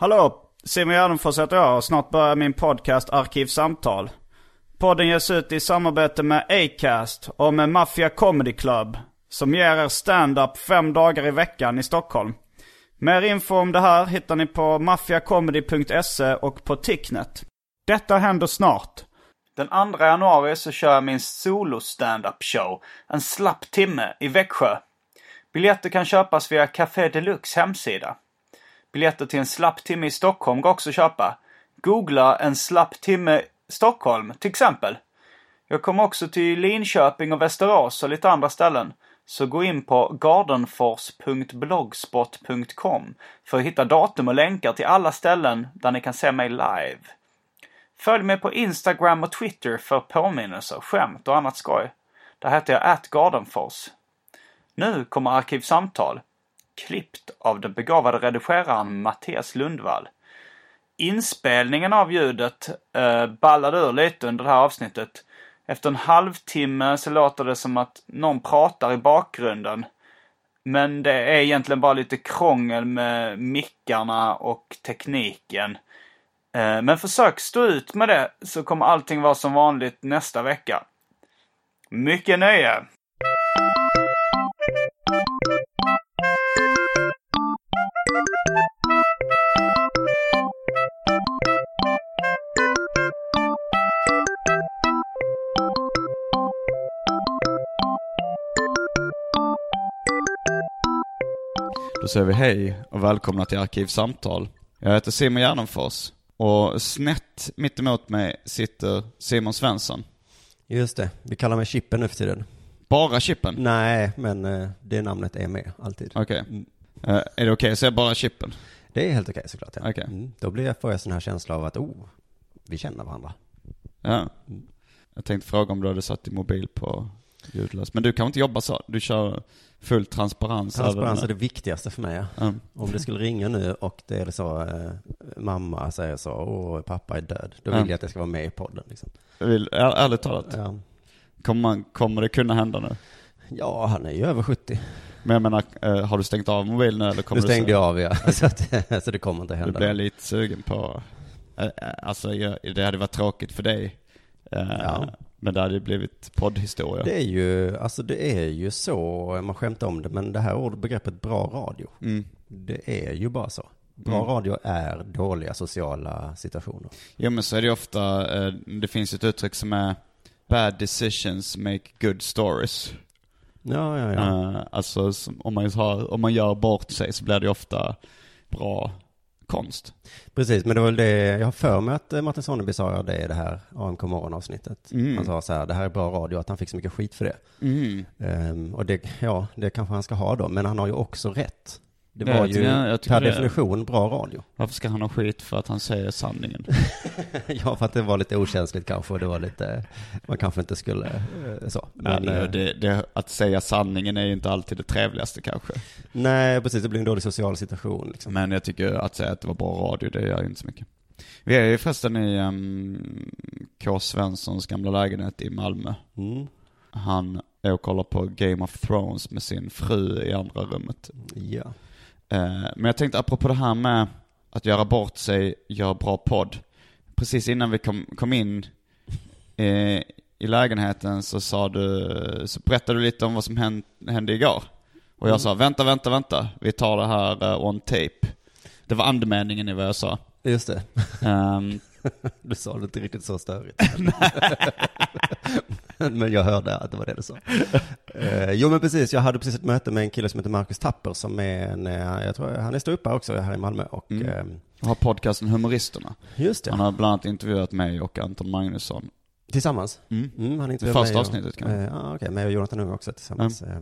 Hallå! Simon Gärdenfors heter jag och snart börjar min podcast Arkivsamtal. Podden ges ut i samarbete med Acast och med Mafia Comedy Club. Som ger er stand-up fem dagar i veckan i Stockholm. Mer info om det här hittar ni på maffiacomedy.se och på Ticknet. Detta händer snart. Den 2 januari så kör jag min solo stand-up show. En slapp timme i Växjö. Biljetter kan köpas via Café Deluxe hemsida. Biljetter till en slapp timme i Stockholm går också att köpa. Googla en slapp timme Stockholm till exempel. Jag kommer också till Linköping och Västerås och lite andra ställen. Så gå in på gardenfors.blogspot.com för att hitta datum och länkar till alla ställen där ni kan se mig live. Följ mig på Instagram och Twitter för påminnelser, skämt och annat skoj. Där heter jag atgardenfors. Nu kommer Arkivsamtal klippt av den begåvade redigeraren Mattias Lundvall. Inspelningen av ljudet eh, ballade ur lite under det här avsnittet. Efter en halvtimme så låter det som att någon pratar i bakgrunden. Men det är egentligen bara lite krångel med mickarna och tekniken. Eh, men försök stå ut med det så kommer allting vara som vanligt nästa vecka. Mycket nöje! Säger vi hej och välkomna till Arkivsamtal. Jag heter Simon Gärdenfors och snett mitt emot mig sitter Simon Svensson. Just det, vi kallar mig Chippen nu för tiden. Bara Chippen? Nej, men eh, det namnet är med alltid. Okej. Mm. Eh, är det okej att säga bara Chippen? Det är helt okej såklart. Ja. Okej. Mm. Då blir jag, får jag sån här känsla av att, oh, vi känner varandra. Ja. Jag tänkte fråga om du hade satt din mobil på ljudlös. Men du kan inte jobba så? Du kör full transparens? Transparens är det viktigaste för mig. ja. Ja. Om det skulle ringa nu och det är så, eh, mamma säger så, åh, pappa är död. Då vill jag att det ska vara med i podden. Liksom. Jag vill, är, ärligt talat, Ja. kommer, man, kommer det kunna hända nu? ja, han är ju över 70. Men jag menar, eh, har du stängt av mobilen nu eller kommer Nu stängde du jag av, ja. så, att, så det kommer inte Du hända. blir jag lite sugen på, eh, eh, alltså jag, det hade varit tråkigt för dig. Eh, Ja. Men det hade blivit poddhistoria. Det är ju, alltså det är ju så, man skämtar om det, men det här ordbegreppet bra radio, Mm. det är ju bara så. Bra Mm. radio är dåliga sociala situationer. Jo men så är det ju ofta, eh, det finns ett uttryck som är Bad decisions make good stories. Ja, ja, ja. Eh, alltså om man, har, om man gör bort sig så blir det ju ofta bra konst. Precis, men det var väl det, jag har för mig att eh, Martin Sonneby sa det i det här AMK morgon-avsnittet. Mm. Han sa så här, det här är bra radio, att han fick så mycket skit för det. Mm. Ehm, och det, ja, det kanske han ska ha då, men han har ju också rätt. Det Ja, var ju jag per definition bra radio. Varför ska han ha skit för att han säger sanningen? ja, för att det var lite okänsligt kanske, det var lite, man kanske inte skulle, eh, så. Men, Men, eh, det, det, att säga sanningen är ju inte alltid det trevligaste kanske. nej, precis, det blir en dålig social situation liksom. Men jag tycker att säga att det var bra radio, det gör inte så mycket. Vi är ju förresten i um, K. Svenssons gamla lägenhet i Malmö. Mm. Han är och kollar på Game of Thrones med sin fru i andra rummet. Ja. Eh, men jag tänkte apropå det här med att göra bort sig, göra bra podd. Precis innan vi kom, kom in eh, i lägenheten så sa du, så berättade du lite om vad som hänt, hände igår. Och jag sa, vänta, vänta, vänta. Vi tar det här eh, on tape. Det var andemeningen i vad jag sa. Just det. Ehm, Du sa det inte riktigt så störigt. men jag hörde att det var det du sa. Eh, jo men precis, jag hade precis ett möte med en kille som heter Marcus Tapper som är en, eh, jag tror han är ståuppare också här i Malmö och Mm. eh, har podcasten Humoristerna. just det, Han har bland annat intervjuat mig och Anton Magnusson. tillsammans. Mm. Mm, han intervjuade första mig avsnittet kanske. Eh, Ja, okej, mig och Jonathan Ung också tillsammans. Eh,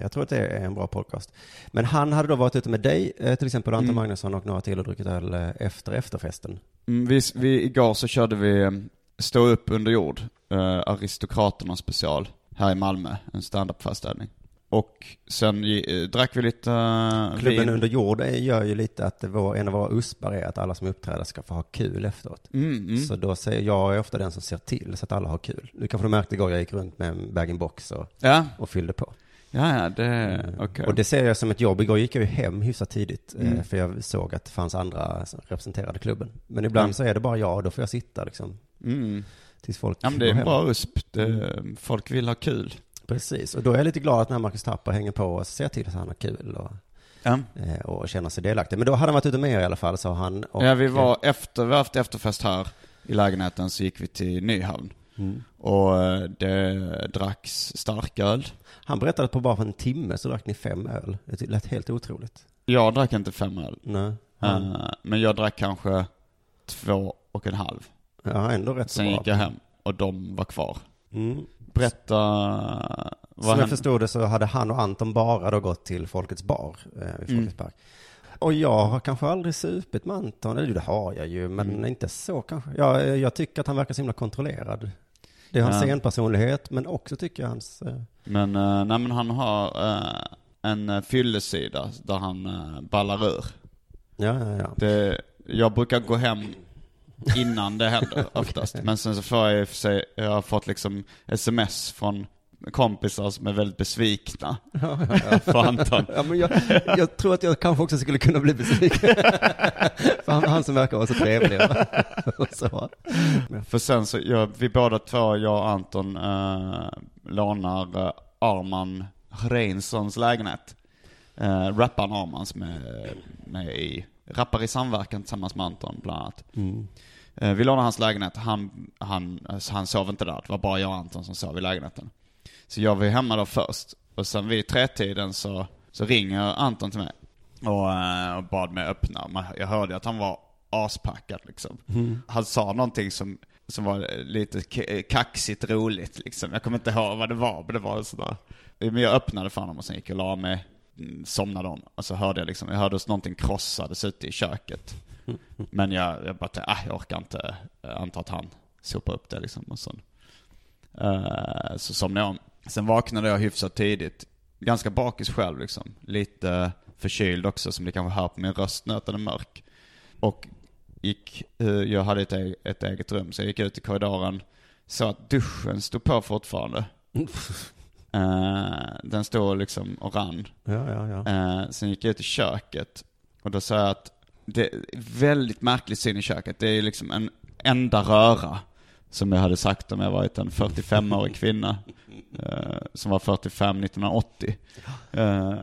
Jag tror att det är en bra podcast. Men han hade då varit ute med dig, eh, till exempel Anton Mm. Magnusson och några till och druckit öl efter efterfesten. Mm, vi, vi, igår så körde vi Stå upp under jord, eh, Aristokraterna special, här i Malmö, en standup-föreställning. Och sen eh, drack vi lite eh, Klubben vin. under jord eh, gör ju lite att var, en av våra uspar är att alla som uppträder ska få ha kul efteråt. Mm, mm. Så då säger jag är ofta den som ser till så att alla har kul. Du kanske du märkte igår, jag gick runt med en bag-in-box och, Ja, och fyllde på. ja, ja, det, okej. Och det ser jag som ett jobb. Igår gick jag ju hem hyfsat tidigt, eh, Mm. för jag såg att det fanns andra som representerade klubben. Men ibland Mm. så är det bara jag, och då får jag sitta liksom, Mm. Tills folk Ja men det är en bra USP. Det, folk vill ha kul. Precis, och då är jag lite glad att när Marcus Tapper hänger på och ser till att han har kul och, Ja. eh, och känner sig delaktig. Men då hade han varit ute med er i alla fall, sa han. Och, ja, vi var efter, vi har haft efterfest här i lägenheten så gick vi till Nyhavn. Mm. Och eh, det dracks starköl. Han berättade att på bara en timme så drack ni fem öl. Det lät helt otroligt. Jag drack inte fem öl. Nej. Eh, men jag drack kanske två och en halv. Ja, ändå rätt Sen bra. gick jag hem och de var kvar. Mm. Berätta Som vad jag hände. förstod det så hade han och Anton bara då gått till Folkets bar eh, vid Folkets Mm. park. Och jag har kanske aldrig supit med Anton, eller det har jag ju, men Mm. inte så kanske. Jag, jag tycker att han verkar så himla kontrollerad. Det är hans Ja. scenpersonlighet, men också tycker jag hans... Eh, Men, uh, nej, men han har eh, en uh, fyllesida där han uh, ballar ur. ja, ja, ja. Det, jag brukar gå hem innan det händer oftast. Men sen så får jag i och för sig, jag har fått liksom sms från kompisar som är väldigt besvikna ja, ja, ja. på Anton. Ja, men jag, jag tror att jag kanske också skulle kunna bli besviken. För han, han som verkar vara så trevlig. Och så. För sen så, jag, vi båda två, jag och Anton, uh, lånar uh, Arman Reinsons lägenhet. Uh, rapparen Arman som är med i, rappar i samverkan tillsammans med Anton bland annat. Mm. Eh, Vi lånade hans lägenhet, han, han, han sov inte där. Det var bara jag och Anton som sov i lägenheten. Så jag var ju hemma då först. Och sen vid tretiden så, så ringer Anton till mig. Och, eh, och bad mig öppna. Jag hörde att han var aspackad liksom. Han sa någonting som, som var lite k- kaxigt roligt liksom. Jag kommer inte ihåg vad det var, men det var sådär. Men jag öppnade för honom och sen gick jag och la mig, mm, somnade om. Och så hörde jag liksom, jag hörde någonting krossades ute i köket. Men jag, jag bara tänkte, ah, jag orkar inte anta att han sopar upp det liksom. Och så, Eh, så somnade jag om. Sen vaknade jag hyfsat tidigt. Ganska bakis själv liksom. Lite förkyld också som ni kanske hör på min röst nu att den är mörk. Och gick, eh, jag hade ett, e- ett eget rum så jag gick ut i korridoren. Så att duschen stod på fortfarande. Eh, den stod liksom och rann. Ja, ja, ja. Eh, sen gick jag ut i köket och då sa jag att det är väldigt märklig syn i köket. Det är liksom en enda röra. Som jag hade sagt om jag varit en 45-årig kvinna. Eh, som var 45 1980. Eh,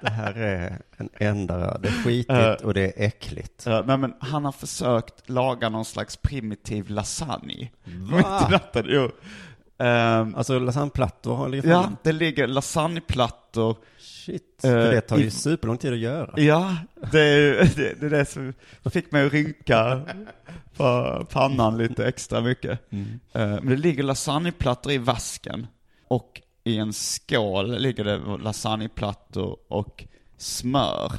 Det här är en enda röd. Det är skitigt Eh. och det är äckligt. Ja, nej men han har försökt laga någon slags primitiv lasagne. Va? Mitt i natten, jo. Ehm, Alltså lasagneplattor ligger ja, fram. det ligger lasagneplattor. Shit. För det tar ju i- superlång tid att göra. Ja, det är ju- det, det, är det som fick mig att rynka på pannan lite extra mycket. Mm. Eh, Men det ligger lasagneplattor i vasken. Och i en skål ligger det lasagneplattor och smör.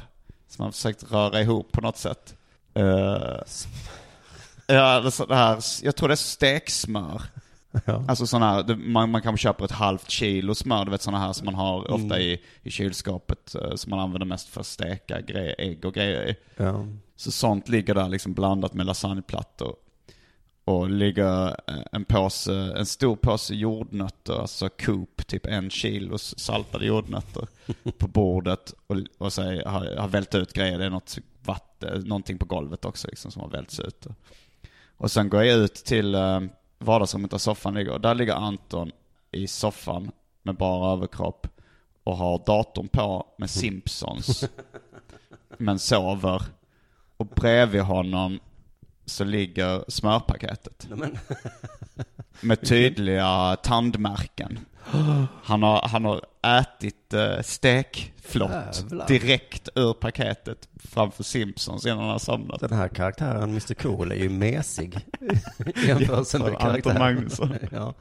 Som man försökt röra ihop på något sätt. Eh, Ja, det här, jag tror det är steksmör. Ja. Alltså sådana man, man kanske köper ett halvt kilo smör, du vet sådana här som man har ofta i, i kylskåpet. eh, Som man använder mest för att steka gre- ägg och grejer i. Ja. Så sånt ligger där liksom blandat med lasagneplattor. Och ligger eh, en påse, en stor påse jordnötter, alltså Coop, typ en kilo saltade jordnötter på bordet. Och, och så har, har vält ut grejer, det är något vatten, någonting på golvet också liksom som har välts ut. Och sen går jag ut till eh, vardagsrummet där soffan ligger. Och där ligger Anton i soffan med bara överkropp. och har datorn på med Simpsons. men sover. Och bredvid honom så ligger smörpaketet. Med tydliga tandmärken. Han har, han har ätit eh, stekflott Jävlar. direkt ur paketet framför Simpsons innan han somnat. den här karaktären, Mr Cool, är ju mesig. I jämförelse med karaktären. Magnusson. ja.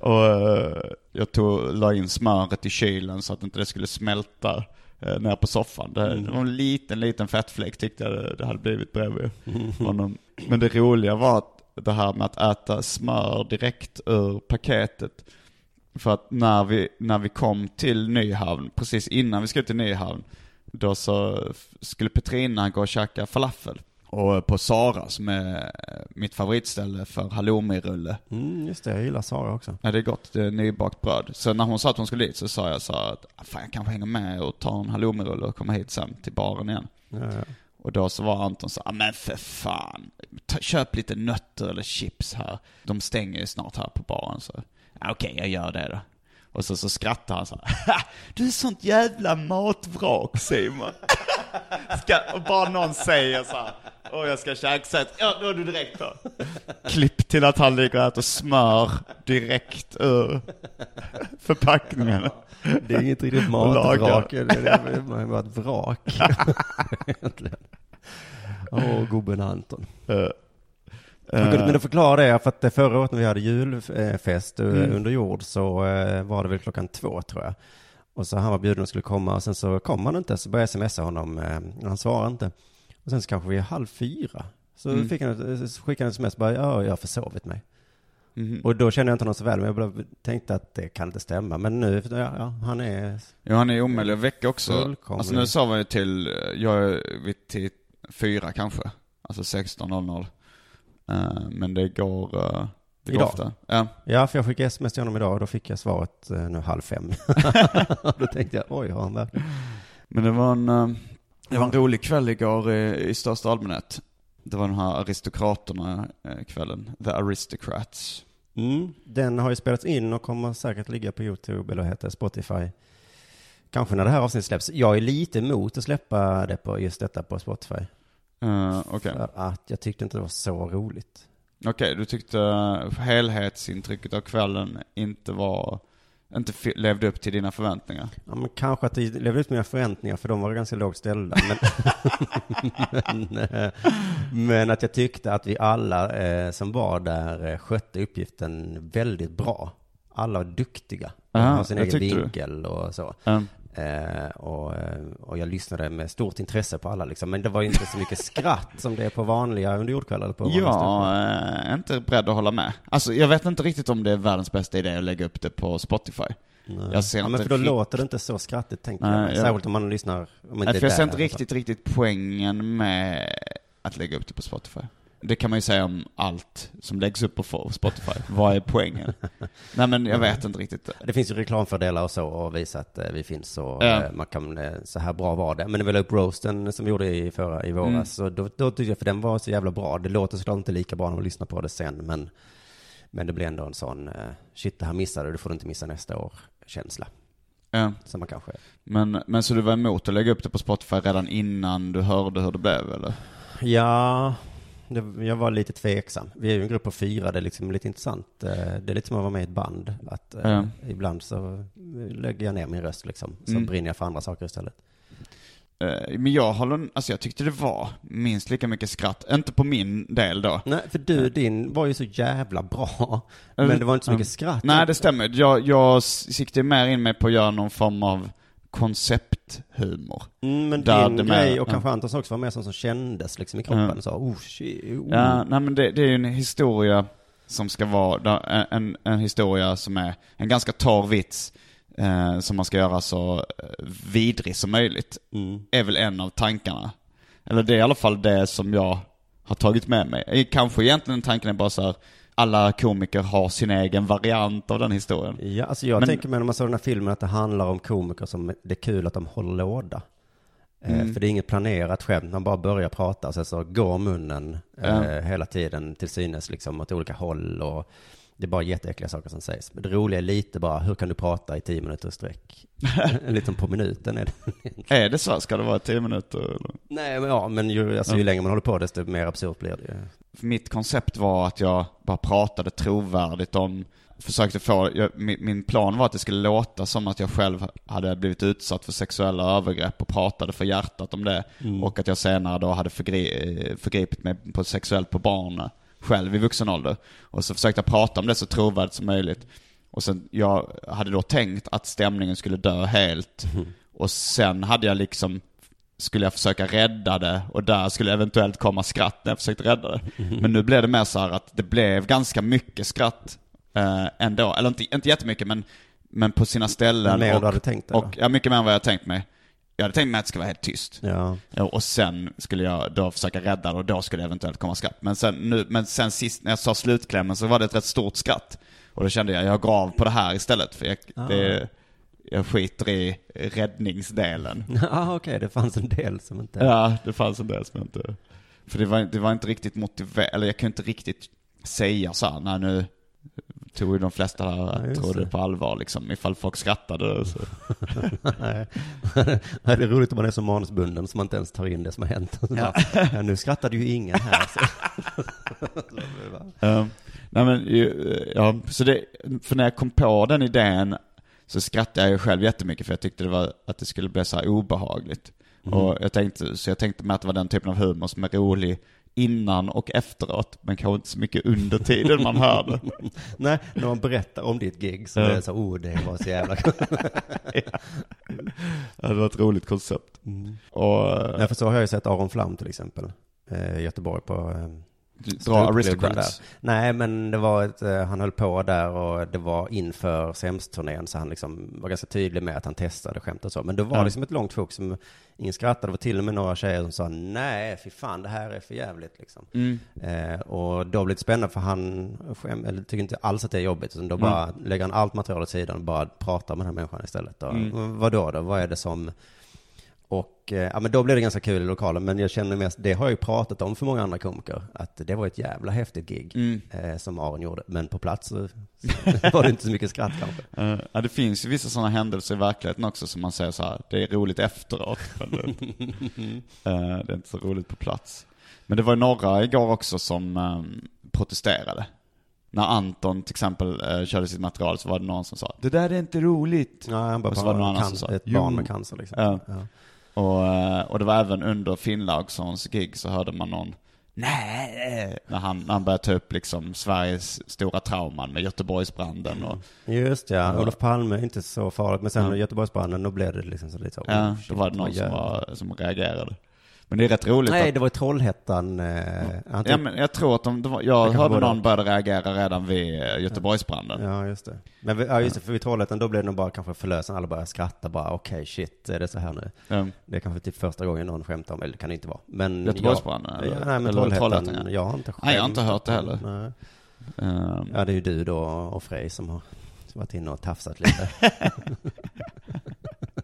Och eh, jag tog, la in smöret i kylen så att inte det skulle smälta uh, ner på soffan. Det, det var en liten, liten fettfläck tyckte jag det, det hade blivit bredvid honom. Men det roliga var att det här med att äta smör direkt ur paketet. För att när vi, när vi kom till Nyhavn, precis innan vi skulle till Nyhavn, då så skulle Petrina gå och käka falafel. Och på Sara som är mitt favoritställe för halloumirulle. Mm, just det, jag gillar Sara också. Ja, det är gott. Det är nybakt bröd. Så när hon sa att hon skulle dit så sa jag så att "Ah, fan, jag kanske hänger med och tar en halloumirulle och kommer hit sen till baren igen. Ja, ja. Och då så var Anton så "Ah, men för fan, ta, köp lite nötter eller chips här. De stänger ju snart här på baren så. "Ja, Okej, jag gör det då. Och så, så skrattar han så här. "Ha, Du är sånt jävla matvrak Simon. Ska, och bara någon säger så här. Åh jag ska att, ja då är du direkt på. Klipp till att han ligger och äter smör direkt ur förpackningen. Det är inget riktigt matvrak, det är bara ett vrak. Åh, gubben Anton. Eh, Men eh, du förklarar det, för att det förra året när vi hade julfest eh, Mm. under jord så eh, var det väl klockan två tror jag. Och så han var bjuden och skulle komma och sen så kom han inte, så började jag smsa honom, eh, han svarade inte. Och sen så kanske vi är halv fyra. Så Mm. fick han, så skickade han ett sms, bara, ja, jag har försovit mig. mhm. Och då kände jag inte honom så väl, men jag bara tänkte att det kan inte stämma. Men nu, ja, ja han är, Ja, han är omöjlig att väcka också. Fullkomlig. Alltså nu sa vi till, eh, jag till fyra kanske. Alltså 16.00. Eh, men det går, eh, det går Idag? ofta. Ja. ja, för jag skickade sms till honom idag och då fick jag svaret eh, nu halv fem. då tänkte jag, oj, har han verkligen? Men det var en, det var en rolig kväll igår i, i största allmänhet. Det var de här aristokraterna eh, kvällen. The Aristocrats. Mm, den har ju spelats in och kommer säkert ligga på YouTube eller det, Spotify. Kanske när det här avsnittet släpps. Jag är lite emot att släppa det på just detta på Spotify. Uh, Okej, För att jag tyckte inte det var så roligt. Okej, du tyckte eh, helhetsintrycket av kvällen inte var, inte levde upp till dina förväntningar? Ja, men kanske att det levde ut mina förväntningar för de var ganska lågt ställda. Men, men, eh, men att jag tyckte att vi alla eh, som var där eh, skötte uppgiften väldigt bra. Alla var duktiga. De Aha, har sin egen tyckte du. vinkel och så. Um, Eh, och, eh, och jag lyssnade med stort intresse på alla liksom. Men det var inte så mycket skratt som det är på vanliga underjordkvällar. eller På ställen. är inte beredd att hålla med. Alltså jag vet inte riktigt om det är världens bästa idé att lägga upp det på Spotify. Nej. jag ser ja, men för då rikt- låter det inte så skrattigt tänker Nej, jag. Särskilt om man lyssnar. Om inte Nej, för jag ser inte riktigt, riktigt poängen med att lägga upp det på Spotify. Det kan man ju säga om allt som läggs upp på Spotify. Vad är poängen? Nej men jag vet inte riktigt. Det finns ju reklamfördelar och så och visa att eh, vi finns och Ja. eh, man kan, eh, så här bra var det. Men det var upp roasten som vi gjorde i, förra, i våras, Mm. så då, då tyckte jag, för den var så jävla bra. Det låter såklart inte lika bra när man lyssnar på det sen, men, men det blir ändå en sån, shit det här missade du, det får du inte missa nästa år, känsla. Ja. Som man kanske, Men, men så du var emot att lägga upp det på Spotify redan innan du hörde hur det blev eller? ja, det, jag var lite tveksam. Vi är ju en grupp på fyra, det är liksom lite intressant. Eh, Det är lite som att vara med i ett band. Att, eh, Ja. Ibland så lägger jag ner min röst liksom, så Mm. brinner jag för andra saker istället. Eh, Men jag håller, alltså jag tyckte det var minst lika mycket skratt. Inte på min del då. Nej, för du, din var ju så jävla bra. Men det var inte så mycket skratt. Nej, det stämmer. Jag, jag siktade mer in mig på att göra någon form av koncepthumor. Mm, men Där din det med- grej och ja. kanske Antons också var mer som, som kändes liksom i kroppen. Ja. Så, oh shit, oh. Ja, nej men det, det är ju en historia som ska vara, en, en historia som är en ganska torr vits, eh, som man ska göra så eh, vidrig som möjligt. Mm. Är väl en av tankarna. Eller det är i alla fall det som jag har tagit med mig. Kanske egentligen tanken är bara så här, alla komiker har sin egen variant av den historien. Ja, alltså jag Men- tänker mig när man såg den här filmen att det handlar om komiker som, det är kul att de håller låda. Eh, Mm. För det är inget planerat skämt, man bara börjar prata och sen så går munnen eh, Ja. hela tiden till synes liksom åt olika håll och Det är bara jätteäckliga saker som sägs. Men det roliga är lite bara, hur kan du prata i tio minuter sträck? Lite på minuten är det. Är det så? Ska det vara tio minuter? eller? Nej, men ja, men ju, alltså, ju längre man håller på desto mer absurt blir det ju. Mitt koncept var att jag bara pratade trovärdigt om, försökte få, jag, min, min plan var att det skulle låta som att jag själv hade blivit utsatt för sexuella övergrepp och pratade för hjärtat om det. Och att jag senare då hade förgri, förgripit mig på sexuellt på barn själv i vuxen ålder. Och så försökte jag prata om det så trovärdigt som möjligt. Och sen, jag hade då tänkt att stämningen skulle dö helt. Och sen hade jag liksom skulle jag försöka rädda det och där skulle eventuellt komma skratt när jag försökte rädda det. Men nu blev det mer så här att det blev ganska mycket skratt eh, ändå. Eller inte, inte jättemycket men, men på sina ställen. Mer än och, du hade tänkt dig, och, Ja, mycket mer än vad jag tänkt mig. Jag hade tänkt mig att det skulle vara helt tyst. Ja. Ja, Och sen skulle jag då försöka rädda det och då skulle det eventuellt komma skratt. Men sen, nu, men sen sist när jag sa slutklämmen så var det ett rätt stort skratt. Och då kände jag, jag går av på det här istället. För jag, det, jag skiter i räddningsdelen. ah, okej, det fanns en del som inte... Ja, det fanns en del som inte... För det var, det var inte riktigt motiverat, eller jag kunde inte riktigt säga så här, nej nu tog ju de flesta Ja, just trodde det på allvar liksom, ifall folk skrattade så. Nej. det är roligt om man är så manusbunden som man inte ens tar in det som har hänt. Så bara, ja, nu skrattade ju ingen här. Så. Ja. nej men, ju, ja, så det, för när jag kom på den idén så skrattade jag ju själv jättemycket för jag tyckte det var, att det skulle bli så här obehagligt. Och jag tänkte, så jag tänkte med att det var den typen av humor som är rolig innan och efteråt, men kanske inte så mycket under tiden man hör det. Nej, när man berättar om ditt gig så Ja. är det så, oh det var så jävla Ja, det var ett roligt koncept. Och eh, Nej, för så har jag ju sett Aron Flam till exempel. Eh, I Göteborg på... Dra aristocrats. Nej, men det var ett, eh, han höll på där och det var inför SEMS-turnén så han liksom var ganska tydlig med att han testade skämt och så. Men det var Ja. liksom ett långt fokus som ingen skrattade. Det var till och med några tjejer som sa nej, fy fan, det här är för jävligt liksom. Mm. Eh, och då blev det spännande för han skäm, eller, tycker inte alls att det är jobbigt. Utan då bara lägger han allt material åt sidan och bara pratar med den här människan istället. Och, Mm. Vad då då? Vad är det som... Och eh, ja, men då blev det ganska kul i lokalen. Men jag känner mest, det har jag ju pratat om för många andra komiker. Att det var ett jävla häftigt gig Mm. eh, som Aron gjorde. Men på plats så var det inte så mycket skratt kanske. Eh, ja, det finns ju vissa sådana händelser i verkligheten också som man säger så här, det är roligt efteråt. Men det, eh, det är inte så roligt på plats. Men det var ju några igår också som ehm, protesterade. När Anton till exempel eh, körde sitt material så var det någon som sa det där är inte roligt. Ja, han bara, Och så var det någon annan som sa, ett barn med cancer liksom. Ja. Och, eh, och det var även under Finnlaugssons gig så hörde man någon Nej! När han, när han började ta upp liksom Sveriges stora trauman med Göteborgsbranden och Just ja, Ja. Olof Palme är inte så farligt. Men sen Ja. Göteborgsbranden, då blev det liksom så lite så. Ja, oh, då shit, var det någon som, var, som reagerade. Men det är rätt roligt Nej, att, det var i Trollhättan. Eh, ja, tog- men jag tror att de, var, jag hörde någon det. började reagera redan vid eh, Göteborgsbranden. Ja, just det. Men vi- ja, just det, för vid Trollhättan då blev det nog bara kanske förlösande. Alla började skratta bara, okej shit, är det så här nu? Ja. Det är kanske typ första gången någon skämtar om, eller det kan det inte vara. Men Göteborgsbranden, Ja, eller- nej, men Trollhättan, Trollhättan, ja. jag har inte Nej, jag har inte hört det heller. Nej. Ehm, Ja, det är ju du då och Frej som har varit inne och tafsat lite.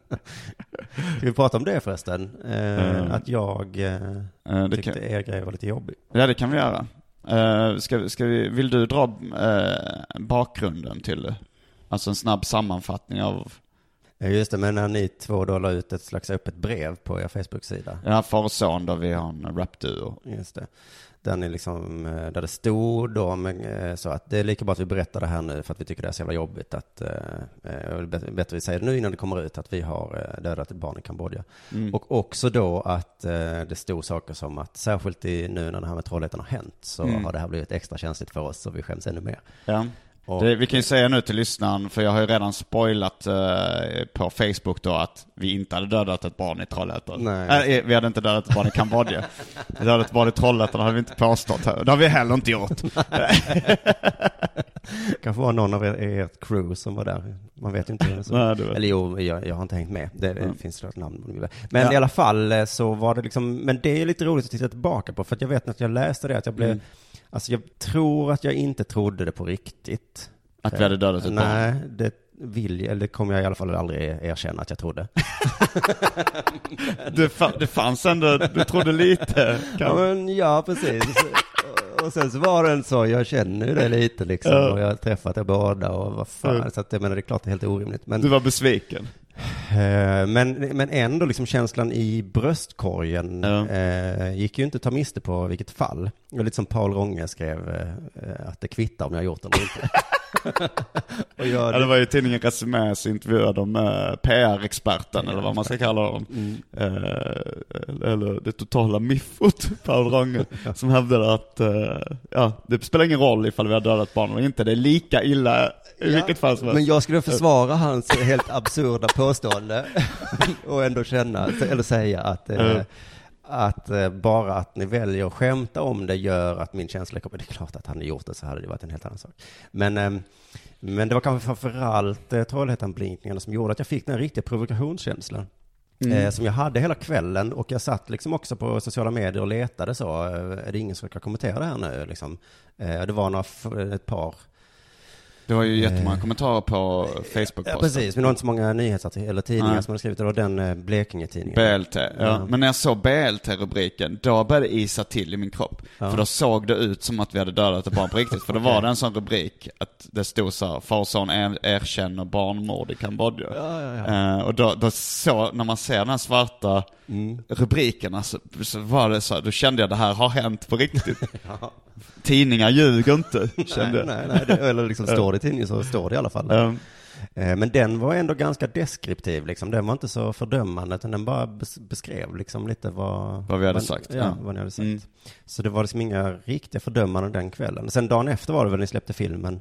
Ska vi prata om det förresten? Eh, Mm. Att jag eh, eh, tyckte kan, er grej var lite jobbig. ja, det kan vi göra. Uh, ska, ska vi, vill du dra eh, bakgrunden till det? Alltså en snabb sammanfattning av, Ja, just det, men när ni två då la ut ett slags öppet brev på er Facebook-sida. ja, far och son då vi har en rapduo. Just det. Där, ni liksom, eh, där det stod då med, eh, så att det är lika bra att vi berättar det här nu för att vi tycker det är så jävla jobbigt att, eh, eh, bättre, vi säger det nu innan det kommer ut att vi har dödat ett barn i Kambodja. Mm. Och också då att eh, det stod saker som att särskilt i, nu när det här med Trollhättan har hänt så Mm. har det här blivit extra känsligt för oss och vi skäms ännu mer. Ja. Och, Det, vi kan ju säga nu till lyssnaren, för jag har ju redan spoilat eh, på Facebook då att vi inte hade dödat ett barn i Trollhättan. Nej. Äh, vi hade inte dödat ett barn i Kambodja. vi dödat ett barn i Trollhättan hade vi inte påstått. här. Det har vi heller inte gjort. kanske var någon av er, ert crew som var där. Man vet ju inte. Så. Nej, det Eller jo, jag, jag har inte hängt med. Det, det Mm. finns klart namn. det. Men Ja. i alla fall eh, så var det liksom, men det är lite roligt att titta tillbaka på. För att jag vet att jag läste det, att jag blev, Mm. Alltså jag tror att jag inte trodde det på riktigt. Att vi hade dödat ett Nej, barn. det vill jag, eller kommer jag i alla fall aldrig erkänna att jag trodde. Det, fa- det fanns ändå, du trodde lite. Ja, men, ja precis. Och sen så var den så, jag känner ju det lite liksom, Ja. och jag har träffat er båda och vad fan, Ja. så att jag menar det är klart det är helt orimligt. Men, Du var besviken. eh, men, men ändå liksom känslan i bröstkorgen Ja. eh, gick ju inte att ta miste på vilket fall. Det var lite som Paul Ronge skrev, eh, att det kvittar om jag har gjort det eller inte. Och jag, Ja, det var ju tidningen Resumé som intervjuade om eh, PR-experten, eller vad man ska kalla dem. Mm. Eh, eller det totala miffot, Paul Ronge, som hävdade att eh, ja, det spelar ingen roll ifall vi har dödat barn eller inte, det är lika illa i vilket fall som helst. Men jag skulle försvara hans helt absurda påstående och ändå känna, eller säga att, eh. Att eh, bara att ni väljer att skämta om det gör att min känsla kommer. Det är klart att han hade gjort det så hade det varit en helt annan sak. Men, eh, men det var kanske framförallt eh, Trollhättan-blinkningarna som gjorde att jag fick den riktiga provokationskänslan. Mm. Eh, som jag hade hela kvällen och jag satt liksom också på sociala medier och letade så. Är det ingen som ska kommentera det här nu liksom? Det var några, ett par Det var ju jättemånga kommentarer på Ja, Facebook-posten. precis, men det var inte så många nyhetsartiklar eller tidningar Nej. som hade skrivit det. Var den eh, Blekinge-tidningen. BLT, ja. Ja. Men när jag såg BLT-rubriken, då började det isa till i min kropp. Ja. För då såg det ut som att vi hade dödat ett barn på riktigt. För då var det en sån rubrik, att det stod så här, far och son er- erkänner barnmord i Kambodja. Ja, ja, ja. Eh, och då, då så, när man ser den här svarta Mm. rubrikerna så, så var det så, då kände jag det här har hänt på riktigt. Tidningar ljuger inte, kände Nej, jag. nej, nej, det, eller liksom står det i tidningen så står det i alla fall. Um, Eh, Men den var ändå ganska deskriptiv, liksom. Den var inte så fördömande, utan den bara bes- beskrev liksom lite vad... Vad vi hade sagt, Ja, ja. vad ni hade sagt. Mm. Så det var liksom inga riktiga fördömanden den kvällen. Sen dagen efter var det väl ni släppte filmen.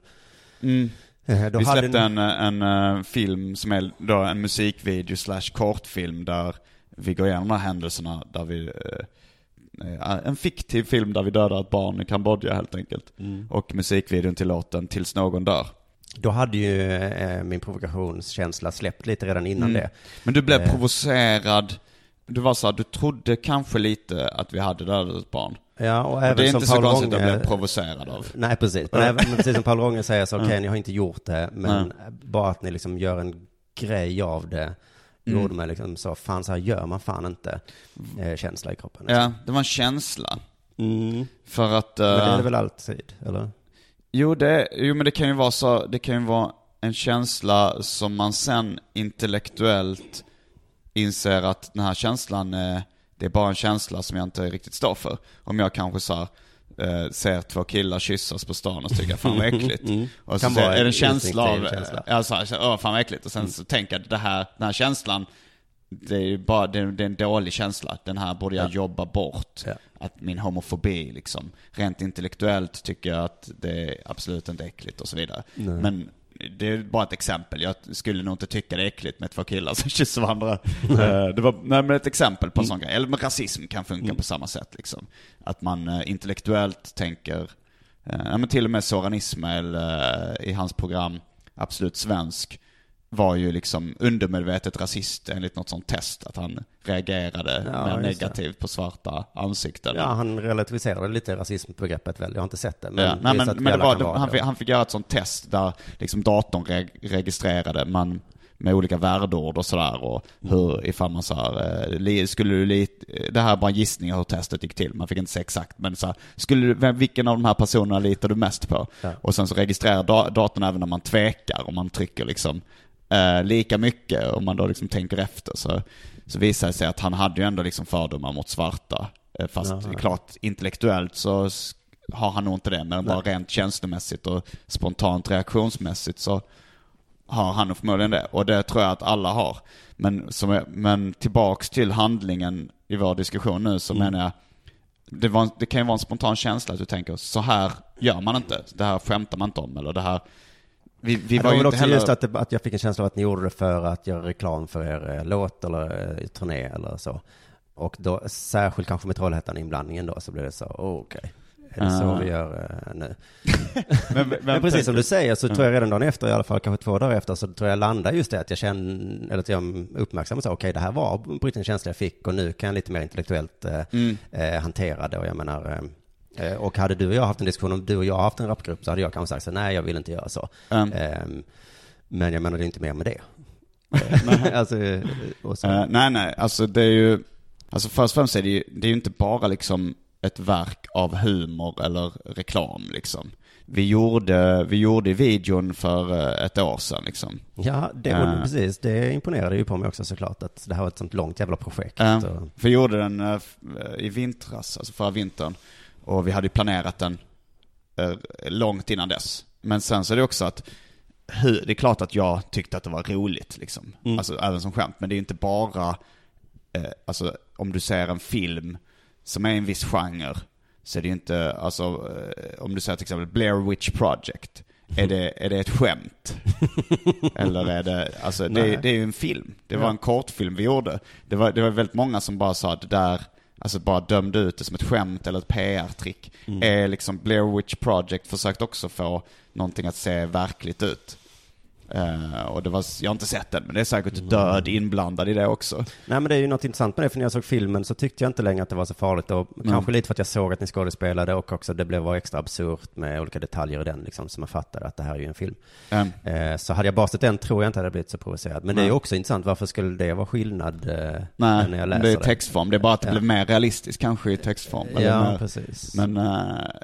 mm. Eh, Då Vi hade släppte en, en eh, film som är då en musikvideo slash kortfilm där vi går igenom de här händelserna där vi eh, eh, en fiktiv film där vi dödar ett barn i Kambodja helt enkelt. Mm. Och musikvideon till låten Tills någon dör. Då hade ju eh, min provokationskänsla släppt lite redan innan Mm. det. Men du blev Eh. provocerad. Du var så här, du trodde kanske lite att vi hade dödat ett barn. Ja, och Och även det är som inte så Paul konstigt att Ronge... jag blev provocerad av. Nej, precis. Men även, men precis som Paul Ronge säger så, okej, Mm. ni har inte gjort det, men bara att ni liksom gör en grej av det, Mm. gjorde mig liksom så, fan så här gör man fan inte, eh, känsla i kroppen. Ja, det var en känsla. Mm. För att... Men det är eh, det väl alltid, eller? Jo, det, jo men det kan ju vara så, det kan ju vara en känsla som man sen intellektuellt inser att den här känslan, eh, det är bara en känsla som jag inte riktigt står för. Om jag kanske så här, eh, ser två killar kyssas på stan och så tycker jag fan vad äckligt. Mm. Och så vara är det en känsla av, känsla. ja så här, så, åh fan vad äckligt. Och sen så tänker jag det här, den här känslan, det är bara, det det är en dålig känsla. Den här borde jag jobba bort. Ja. Att min homofobi liksom, rent intellektuellt tycker jag att det är absolut inte äckligt och så vidare. Nej. Men det är bara ett exempel. Jag skulle nog inte tycka det är äckligt med två killar som kysser varandra. Eh, det var nej, men ett exempel på en sån grej. Eller med rasism kan funka på samma sätt liksom. Att man eh, intellektuellt tänker, eh, ja men till och med Soran Ismail eh, i hans program Absolut Svensk var ju liksom undermedvetet rasist enligt något sånt test. Att han reagerade Ja, mer negativt på svarta ansikten. Ja, han relativiserade lite rasismbegreppet väl, jag har inte sett det. Men ja, nej, det var, det, han, fick, han fick göra ett sånt test där liksom datorn reg, registrerade man med olika värdeord och sådär och hur, ifall man så här, eh, skulle du lit, det här är bara en gissning hur testet gick till, man fick inte säga exakt, men så här, skulle du, vem, vilken av de här personerna litar du mest på? Ja. Och sen så registrerar da, datorn även när man tvekar, om man trycker liksom eh, lika mycket, om man då liksom tänker efter, så, så visar det sig att han hade ju ändå liksom fördomar mot svarta. Eh, fast Jaha. klart intellektuellt så har han nog inte det, men bara rent känslomässigt och spontant reaktionsmässigt så har han nog förmodligen det. Och det tror jag att alla har. Men, som men tillbaks till handlingen i vår diskussion nu så Mm. menar jag, det, var, det kan ju vara en spontan känsla att du tänker, så här gör man inte. Det här skämtar man inte om. Eller det här, vi, vi var var ju väl inte också heller... just att, det, att jag fick en känsla av att ni gjorde det för att göra reklam för er eh, låt eller eh, turné eller så. Och då, särskilt kanske med Trollhättan-inblandningen då, så blev det så, oh, okej. Är det så vi gör eh, nu? men, Men precis som du säger så tror jag redan dagen efter, i alla fall kanske två dagar efter, så tror jag landar just det att jag känner, eller att jag uppmärksammar så, okej det här var på riktigt en känsla jag fick och nu kan jag lite mer intellektuellt eh, Mm. eh, hantera det och jag menar, och hade du och jag haft en diskussion, om du och jag haft en rapgrupp så hade jag kanske sagt så nej jag vill inte göra så. Mm. Ehm, men jag menar det är inte mer med det. alltså, eh. Eh, nej, nej, alltså det är ju, alltså först och främst är det ju, det är ju inte bara liksom ett verk av humor eller reklam liksom. Vi gjorde, vi gjorde videon för eh, ett år sedan liksom. Ja, det, Ja. precis. Det imponerade ju på mig också såklart. Att det här var ett sånt långt jävla projekt. Och, för vi gjorde den eh, eh, i vintras, alltså förra vintern. Och vi hade ju planerat den eh, långt innan dess. Men sen så är det också att det är klart att jag tyckte att det var roligt liksom. Mm. Alltså även som skämt. Men det är inte bara, eh, alltså om du ser en film som är en viss genre. Så är det ju inte, alltså eh, om du säger till exempel Blair Witch Project. Är det, är det ett skämt? Eller är det, alltså det, det är ju en film. Det var en kortfilm vi gjorde. Det var, det var väldigt många som bara sa att det där, alltså bara dömde ut det som ett skämt eller ett PR-trick. Mm. Är liksom Blair Witch Project försökt också få någonting att se verkligt ut. Eh, och det var, jag har inte sett den, men det är säkert död inblandad i det också. Nej men det är ju något intressant med det, för när jag såg filmen så tyckte jag inte längre att det var så farligt. Och Kanske lite för att jag såg att ni skådespelade och också det blev var extra absurt med olika detaljer i den, liksom, så man fattade att det här är ju en film. Ehm, Eh, så hade jag bara sett den tror jag inte hade blivit så provocerad. Men det är ju också intressant, varför skulle det vara skillnad eh, nej, när jag läser det är det? textform. Det är bara att det Ja. blev mer realistiskt kanske i textform. Ja, mer- precis. Men,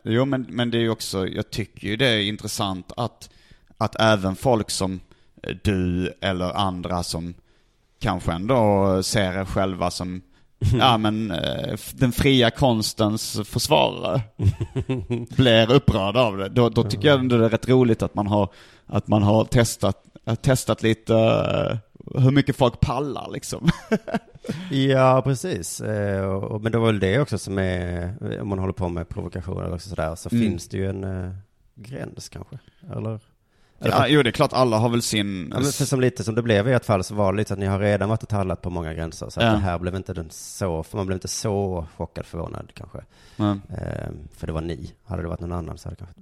jo, men, men det är ju också, jag tycker ju det är intressant att, att även folk som eh, du eller andra som kanske ändå ser er själva som, ja men, eh, den fria konstens försvarare blir upprörda av det. Då, då tycker jag ändå det är rätt roligt att man har, att man har testat, testat lite eh, hur mycket folk pallar liksom. Ja, precis. Men det var väl det också som är, om man håller på med provokationer och sådär, så Mm. finns det ju en gräns kanske. Eller? Eller Ja, jo det är klart alla har väl sin... Ja, men för som lite som det blev i ert fall så var det lite att ni har redan varit och tallat på många gränser. Så att Ja. det här blev inte den så, för man blev inte så chockad, förvånad kanske. Ja. Eh, för det var ni. Hade det varit någon annan så hade det kanske.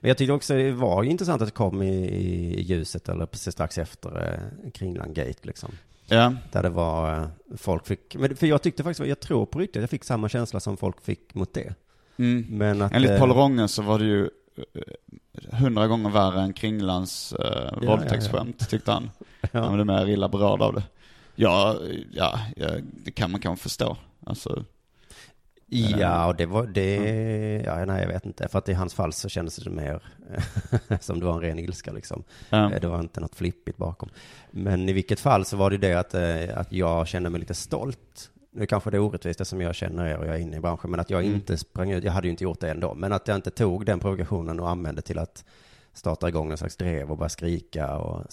Men jag tyckte också det var intressant att det kom i, i ljuset eller precis strax efter eh, Kringland Gate liksom. ja. Där det var, eh, folk fick, men för jag tyckte faktiskt, jag tror på riktigt, jag fick samma känsla som folk fick mot det. Mm. Men att, Enligt eh, Paul Ronge så var det ju eh, hundra gånger värre än Kringlands eh, ja, våldtäktsskämt, tyckte han. Ja. Han var mer illa berörd av det. Ja, ja, ja, det kan man kanske förstå. Alltså, Ja, och det var det, ja, nej jag vet inte. För att i hans fall så kändes det mer som det var en ren ilska liksom. ja. Eh, Det var inte något flippigt bakom. Men i vilket fall så var det det att, eh, att jag kände mig lite stolt. Nu kanske det är orättvist det som jag känner er och jag är inne i branschen, men att jag Mm. inte sprang ut, jag hade ju inte gjort det ändå, men att jag inte tog den provokationen och använde till att starta igång en slags drev och bara skrika och,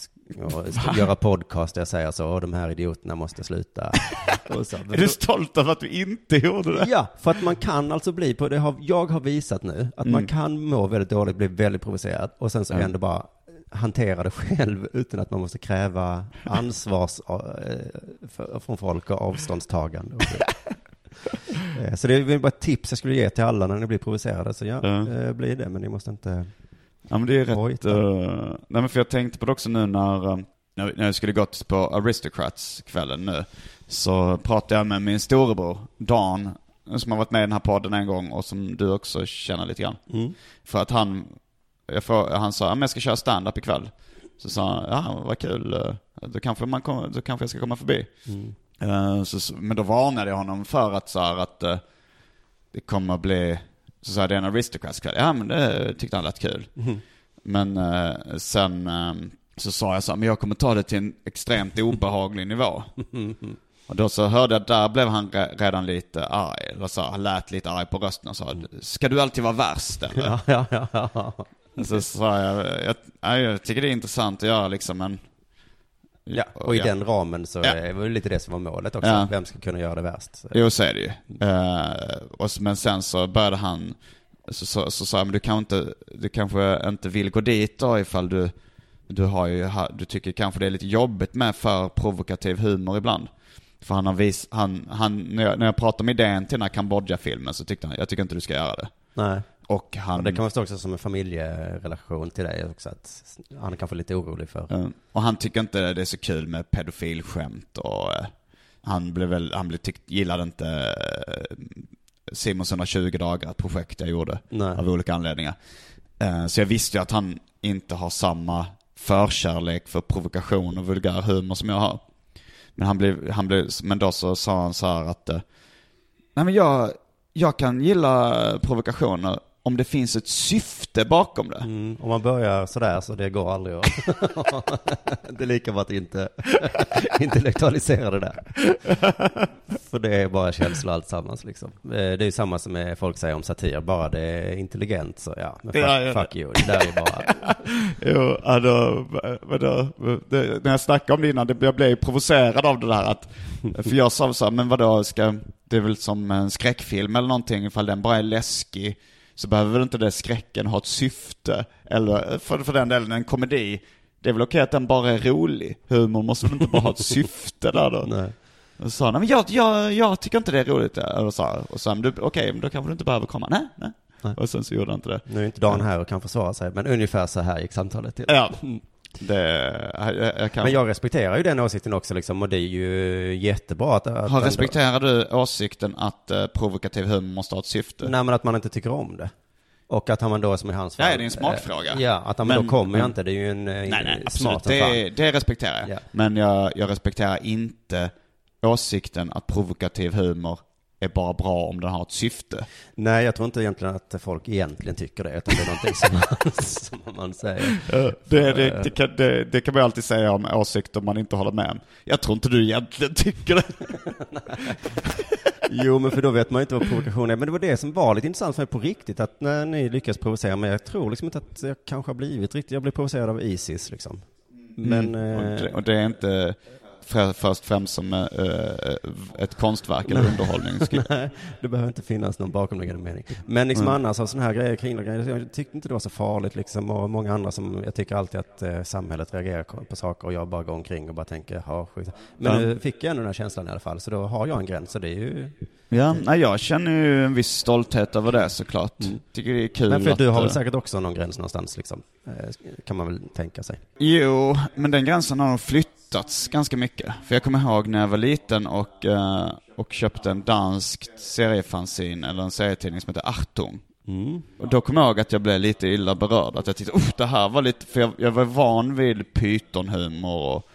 och göra podcast där jag säger så, "Åh, de här idioterna måste sluta. Så. Är du stolt över att du inte gjorde det? Ja, för att man kan alltså bli på, det har, jag har visat nu, att man Mm. kan må väldigt dåligt, bli väldigt provocerad och sen så Ja. ändå bara hantera det själv utan att man måste kräva ansvars eh, från folk och avståndstagande. Så. Eh, så det är bara ett tips jag skulle ge till alla när ni blir provocerade. Så ja, Ja. eh, bli det, men ni måste inte... Ja men det är rätt, uh, nej men för jag tänkte på det också nu när, när jag skulle gått på Aristocrats-kvällen nu, så pratade jag med min storebror, Dan, som har varit med i den här podden en gång och som du också känner lite grann. Mm. För att han, jag får, han sa, men jag ska köra stand-up ikväll. Så sa han, ja vad kul, eh, då kanske, man kommer, då kanske jag ska komma förbi. Mm. Eh, så, men då varnade jag honom för att så här, att eh, det kommer att bli, så sa det är en aristocrats-kväll. Ja men det tyckte han lät kul. Mm. Men sen så sa jag så här, men jag kommer ta det till en extremt obehaglig nivå. Och då så hörde jag, där blev han re- redan lite arg. Eller så, han lät lite arg på rösten och sa, ska du alltid vara värst eller? Ja, ja, ja. Så sa jag, jag, ja, jag tycker det är intressant att göra liksom, men... ja. Och i ja. den ramen så Ja. det väl lite det som var målet också. Ja. Vem ska kunna göra det värst? Jo, så är det ju. Eh, och, men sen så började han, så, så, så sa jag, men du, kan inte, du kanske inte vill gå dit då ifall du, du, har ju, du tycker kanske det är lite jobbigt med för provokativ humor ibland. För han har vis, han, han, när, jag, när jag pratade om idén till den här Kambodja-filmen så tyckte han, jag tycker inte du ska göra det. Nej. Och han... Och det kan man förstå också som en familjerelation till dig också, att han är kanske lite orolig för. Eh, Och han tycker inte det är så kul med pedofilskämt och eh, han blev väl, han blev tyckt, gillade inte eh, Simons 120 dagar, ett projekt jag gjorde Nej. av olika anledningar. Eh, Så jag visste ju att han inte har samma förkärlek för provokation och vulgär humor som jag har. Men han blev, han blev, men då så sa han så här att, nej men jag, jag kan gilla provokationer om det finns ett syfte bakom det. Mm, om man börjar sådär så det går aldrig att... det är lika bra att inte intellektualisera det där. För det är bara känslor alltsammans liksom. Eh, Det är ju samma som folk säger om satir, bara det är intelligent så ja, men fuck, Ja, ja, fuck you, det där är bara... Jo, alltså, vadå, det, när jag snackade om det innan, det, jag blev provocerad av det där att, för jag sa så här, men vadå, ska, det är väl som en skräckfilm eller någonting, ifall den bara är läskig, så behöver inte det skräcken ha ett syfte, eller för, för den delen en komedi, det är väl okej att den bara är rolig, humor måste väl inte bara ha ett syfte där då? Nej. Och sa "Nej, men jag, jag, jag tycker inte det är roligt. Och så, och du, okej, men då kanske du inte behöver komma. Nej, nej. Nej. Och sen så gjorde han inte det. Nu är inte Dan här och kan försvara sig, men ungefär så här gick samtalet till. Ja, det, jag, jag kan... Men jag respekterar ju den åsikten också liksom, och det är ju jättebra att... att Har ändå- respekterar du åsikten att eh, provokativ humor måste ha ett syfte? Nej, men att man inte tycker om det. Och att han då som i hans fall... Ja, det är en smakfråga. eh, Ja, att han Men- då kommer men- jag inte, det är ju en eh, Nej, nej, smart absolut. Det, det respekterar jag. Ja. Men jag, jag respekterar inte åsikten att provokativ humor är bara bra om den har ett syfte. Nej, jag tror inte egentligen att folk egentligen tycker det, utan det är någonting som man, som man säger. Det, det, det, kan, det, det kan man alltid säga om åsikter man inte håller med om. Jag tror inte du egentligen tycker det. Jo, men för då vet man ju inte vad provokation är. Men det var det som var lite intressant för mig på riktigt, att när ni lyckas provocera mig, jag tror liksom inte att jag kanske har blivit riktigt, jag blev provocerad av Isis liksom. Men, Och eh, det, och det är inte först främst som eh, eh, ett konstverk eller underhållning. Nej, det behöver inte finnas någon bakomliggande mening. Men liksom Mm. annars av sådana här grejer, kringgrejer, jag tyckte inte det var så farligt liksom. Och många andra som, jag tycker alltid att eh, samhället reagerar på saker och jag bara går omkring och bara tänker, ja skit. Men nu fick jag ändå den här känslan i alla fall, så då har jag en gräns, så det är ju... Ja, nej, jag känner ju en viss stolthet över det såklart. Mm. Tycker det är kul Men för att, du har väl säkert också någon gräns någonstans liksom, kan man väl tänka sig. Jo, men den gränsen har nog flyttats ganska mycket. För jag kommer ihåg när jag var liten och, eh, och köpte en dansk seriefanzin, eller en serietidning som heter Achtung. Mm. Och då kommer jag ihåg att jag blev lite illa berörd. Att jag tyckte, oh, det här var lite, för jag, jag var van vid pythonhumor och,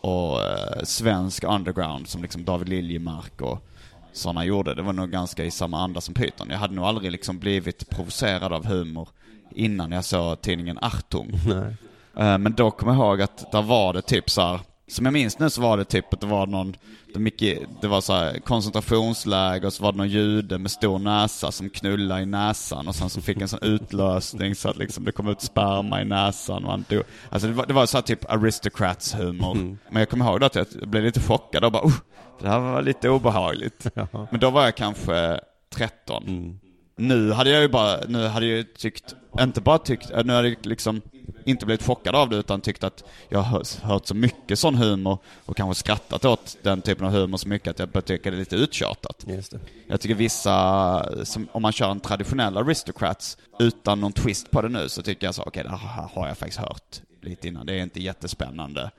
och eh, svensk underground som liksom David Liljemark och sådana gjorde. Det var nog ganska i samma anda som Python. Jag hade nog aldrig liksom blivit provocerad av humor innan jag såg tidningen Achtung. Nej. Eh, Men då kommer jag ihåg att där var det typ så här, som jag minns nu så var det typ att det var någon, det, mycket, det var så här koncentrationsläger och så var det någon jude med stor näsa som knullade i näsan och sen så fick en sån utlösning så att liksom det kom ut sperma i näsan och han dog. Alltså det var, det var så här typ aristocrats humor. Men jag kommer ihåg då att jag blev lite chockad och bara oh, det här var lite obehagligt. Men då var jag kanske 13. Mm. Nu hade jag ju bara, nu hade jag ju tyckt, inte bara tyckt, eh, nu hade jag liksom inte blivit chockad av det utan tyckt att jag har hört, så mycket sån humor och kanske skrattat åt den typen av humor så mycket att jag börjat tycka det är lite uttjatat. Jag tycker vissa, som, om man kör en traditionell aristocrats utan någon twist på det nu så tycker jag så, okej det här har jag faktiskt hört lite innan, det är inte jättespännande.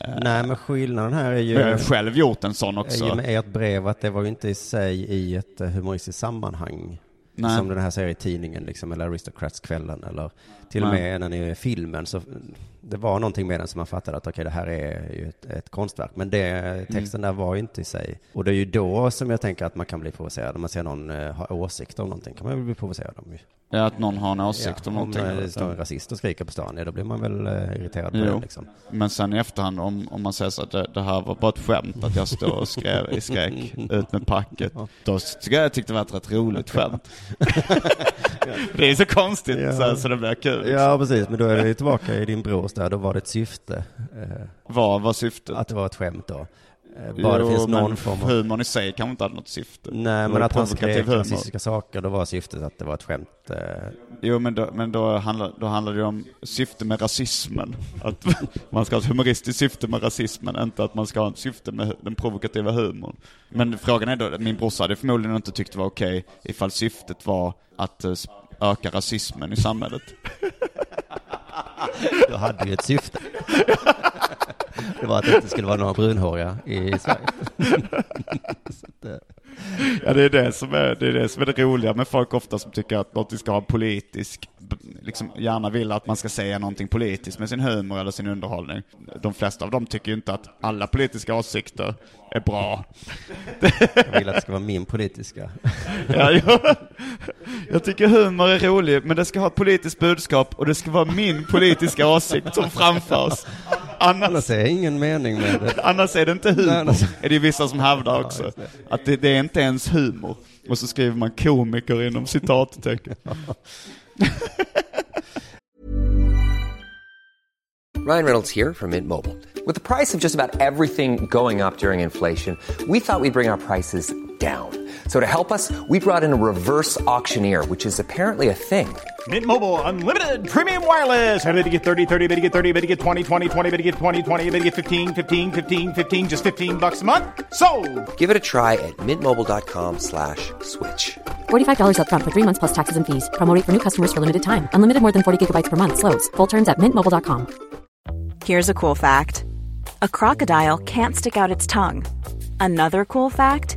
Nej, men skillnaden här är ju... Jag har själv gjort en sån också. ju med ert brev att det var ju inte i sig i ett eh, humoristiskt sammanhang. Nej. Som den här serietidningen liksom, eller Aristocrats-kvällen, eller till och Nej. med när ni är i filmen, så det var någonting med den som man fattade att okej, det här är ju ett, ett konstverk. Men det, texten där var ju inte i sig. Och det är ju då som jag tänker att man kan bli provocerad. Om man ser någon uh, ha åsikter om någonting kan man väl bli provocerad om. ju. Ja, att någon har en åsikt om om någonting. eh, det står en rasist och skriker på stan, ja, då blir man väl uh, irriterad på Jo. det liksom. Men sen i efterhand, om, om man säger så att det, det här var bara ett skämt, att jag står och skrev i skräck, ut med packet. Då tycker jag tyckte det var ett rätt roligt skämt. det är så konstigt Ja. så, så det blir kul. liksom. Ja, precis, men då är ju tillbaka i din brors där, då var det ett syfte. eh, Vad var syftet? Att det var ett skämt då. Eh, Bara det Jo, finns någon form av... Humorn i sig kanske inte hade något syfte. Nej, Det men att han humor. rasistiska saker, då var syftet att det var ett skämt. eh, Jo, men då, men då, handlar, då handlar det om syfte med rasismen. Att man ska ha ett humoristiskt syfte med rasismen, inte att man ska ha ett syfte med den provokativa humorn. Men frågan är då, min brorsa hade förmodligen inte tyckt det var okej ifall syftet var att eh, öka rasismen i samhället. Då hade ju ett syfte. Det var att det inte skulle vara några brunhåriga i Sverige. Ja, det är det som är det, är det som är det roliga med folk ofta som tycker att något ska ha politisk liksom gärna vill att man ska säga någonting politiskt med sin humor eller sin underhållning. De flesta av dem tycker ju inte att alla politiska åsikter är bra. Jag vill att det ska vara min politiska. Ja, jag, jag tycker humor är rolig, men det ska ha ett politiskt budskap och det ska vara min politiska åsikt som framförs. Annars, Annars är ingen mening med det. annars är det inte Nej, humor, annars- är det vissa som hävdar också. Att det, det är inte ens humor. Och så skriver man komiker inom citattecken. Ryan Reynolds here from Mint Mobile. With the price of just about everything going up during inflation, we thought we'd bring our prices down. So to help us, we brought in a reverse auctioneer, which is apparently a thing. Mint Mobile unlimited premium wireless. Ready to get 30, 30, bit to get 30, bit to get 20, 20, 20, bit to get 20, 20, bit to get 15, 15, 15, 15 just 15 bucks a month. So, Give it a try at mintmobile.com slash switch. $45 upfront for three months plus taxes and fees. Promo rate for new customers for limited time. Unlimited more than 40 gigabytes per month. Slows. Full terms at mintmobile.com. Here's a cool fact a crocodile can't stick out its tongue. Another cool fact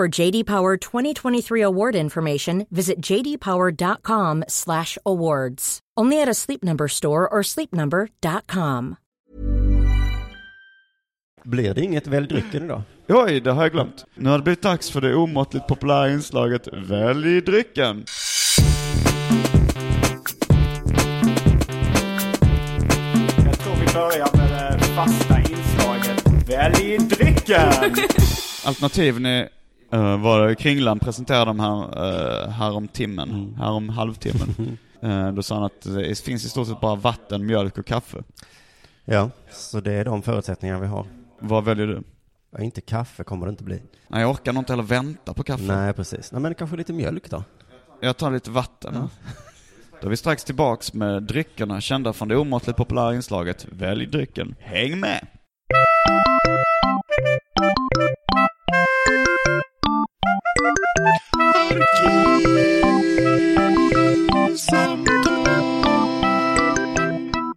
For JD Power 2023 award information, visit jdpower.com/awards. Only at a Sleep Number store or sleepnumber.com. Blir det inget Välj drycken idag? Oj, det har jag glömt. Nu har det blivit dags för det omåttligt populära inslaget Välj drycken. Jag tror vi börjar med det fasta inslaget Välj drycken! Alternativen är uh, vad Kringlan presenterade dem här, uh, här om timmen, här om halvtimmen. Uh, då sa han att det finns i stort sett bara vatten, mjölk och kaffe. Ja, så det är de förutsättningar vi har. Vad väljer du? Ja, inte kaffe kommer det inte bli. Nej, jag orkar nog inte heller vänta på kaffe. Nej, precis. Nej, men kanske lite mjölk då. Jag tar lite vatten. Då är vi strax tillbaks med dryckerna kända från det omåttligt populära inslaget Välj drycken. Häng med!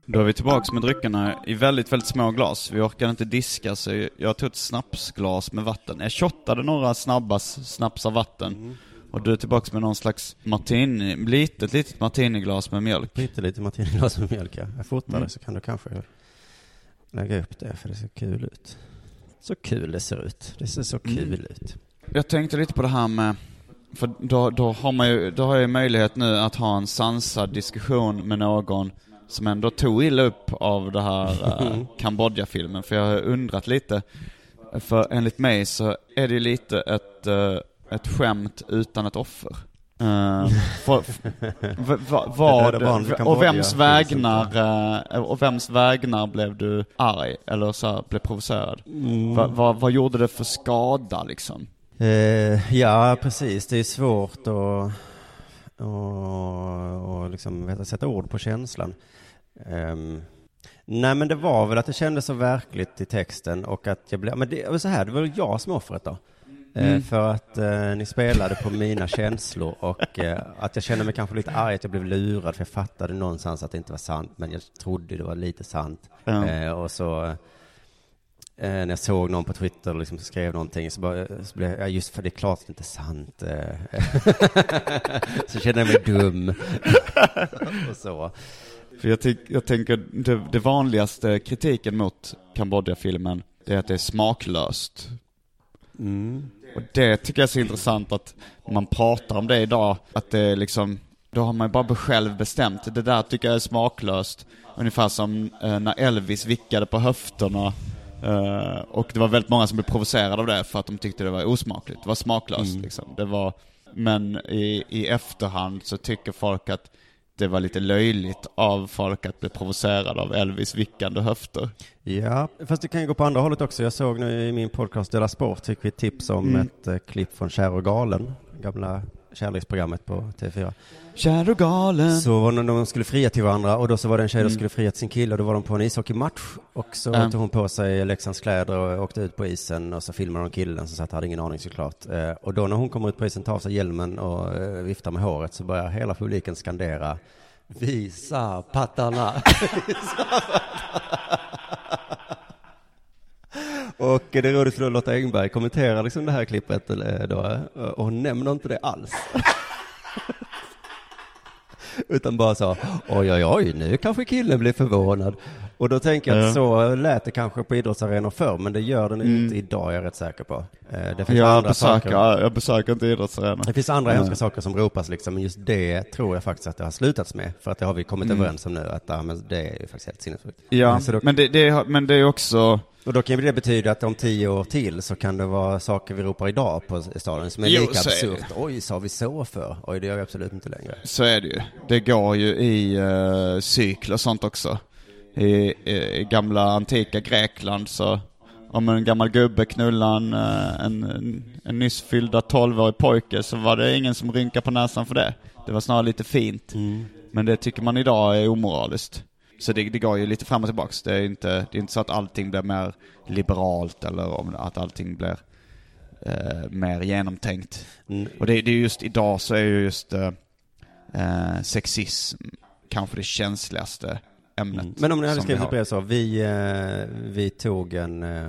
Då är vi tillbaks med dryckerna i väldigt, väldigt små glas. Vi orkade inte diska så jag tog ett snapsglas med vatten. Jag shottade några snabba snaps av vatten. Och du är tillbaks med någon slags martini, litet, litet martiniglas med mjölk. Lite, lite martiniglas med mjölk, ja. Jag fotar Mm. det så kan du kanske lägga upp det, för det ser kul ut. Så kul det ser ut. Det ser så Mm. kul ut. Jag tänkte lite på det här med, för då, då har man ju, då har jag möjlighet nu att ha en sansad diskussion med någon som ändå tog illa upp av det här uh, Kambodja-filmen, för jag har undrat lite, för enligt mig så är det ju lite ett, eh, ett skämt utan ett offer. Uh, för, v, va, vad, och vems vägnar, eh, och vems vägnar blev du arg, eller så här, blev provocerad? Mm. Va, va, vad gjorde det för skada liksom? Eh, ja, precis. Det är svårt att och, och liksom, sätta ord på känslan. Ehm, nej, men det var väl att det kändes så verkligt i texten och att jag blev, men det var så här, det var jag som offret då. Eh, Mm. För att eh, ni spelade på mina känslor och eh, att jag kände mig kanske lite arg att jag blev lurad för jag fattade någonstans att det inte var sant men jag trodde det var lite sant. Eh, och så eh, när jag såg någon på Twitter liksom skrev någonting så, bara, så blev jag, ja just för det är klart att det inte är sant. eh. så kände jag mig dum. och så. För jag, jag tänker, det, det vanligaste kritiken mot Kambodja-filmen, är att det är smaklöst. Mm. Och det tycker jag är så intressant att man pratar om det idag, att det är liksom, då har man ju bara själv bestämt. Det där tycker jag är smaklöst. Ungefär som eh, när Elvis vickade på höfterna Eh, och det var väldigt många som blev provocerade av det för att de tyckte det var osmakligt. Det var smaklöst liksom. Det var, men i, i efterhand så tycker folk att det var lite löjligt av folk att bli provocerade av Elvis vickande höfter. Ja, fast det kan ju gå på andra hållet också. Jag såg nu i min podcast Dela Sport fick vi tips om Mm. ett eh, klipp från Kär och galen, gamla kärleksprogrammet på TV4. Kär och galen. Så var det när de skulle fria till varandra och då så var det en tjej som Mm. skulle fria till sin kille och då var de på en ishockeymatch och så Ja. tog hon på sig Leksands kläder och åkte ut på isen och så filmade de killen som satt hade ingen aning såklart. Eh, och då när hon kommer ut på isen tar av sig hjälmen och eh, viftar med håret så börjar hela publiken skandera Visa pattarna! Och det är roligt för Lotta Engberg kommenterar liksom det här klippet eh, då, och hon nämner inte det alls. Utan bara sa, oj oj oj, nu kanske killen blir förvånad. Och då tänker jag att så lät det kanske på idrottsarenor förr, men det gör den Mm. inte idag, är jag rätt säker på. Eh, Det finns Jag andra besöker, saker. jag besöker inte idrottsarenor. Det finns andra Ja. hemska saker som ropas liksom, men just det tror jag faktiskt att det har slutats med. För att det har vi kommit Mm. överens om nu, att ja, men det är ju faktiskt helt sinnessjukt. Ja, Så då, men det, det, men det är också... och då kan det betyda att om tio år till så kan det vara saker vi ropar idag på stadion som är Jo, lika absurt. Oj, sa vi så för? Oj, det gör vi absolut inte längre. Så är det ju. Det går ju i uh, cykler och sånt också. I, i, I gamla antika Grekland så om en gammal gubbe knullar en, eh, en, en, en nyss fyllda 12-årig pojke så var det ingen som rynkade på näsan för det. Det var snarare lite fint. Men det tycker man idag är omoraliskt. Så det, det går ju lite fram och tillbaks. Det är inte, det är inte så att allting blir mer liberalt eller om att allting blir eh, mer genomtänkt. Mm. Och det, det är just idag så är ju just eh, eh, sexism kanske det känsligaste ämnet. Mm. Men om ni hade skrivit vi ett brev så, vi, eh, vi tog en, eh,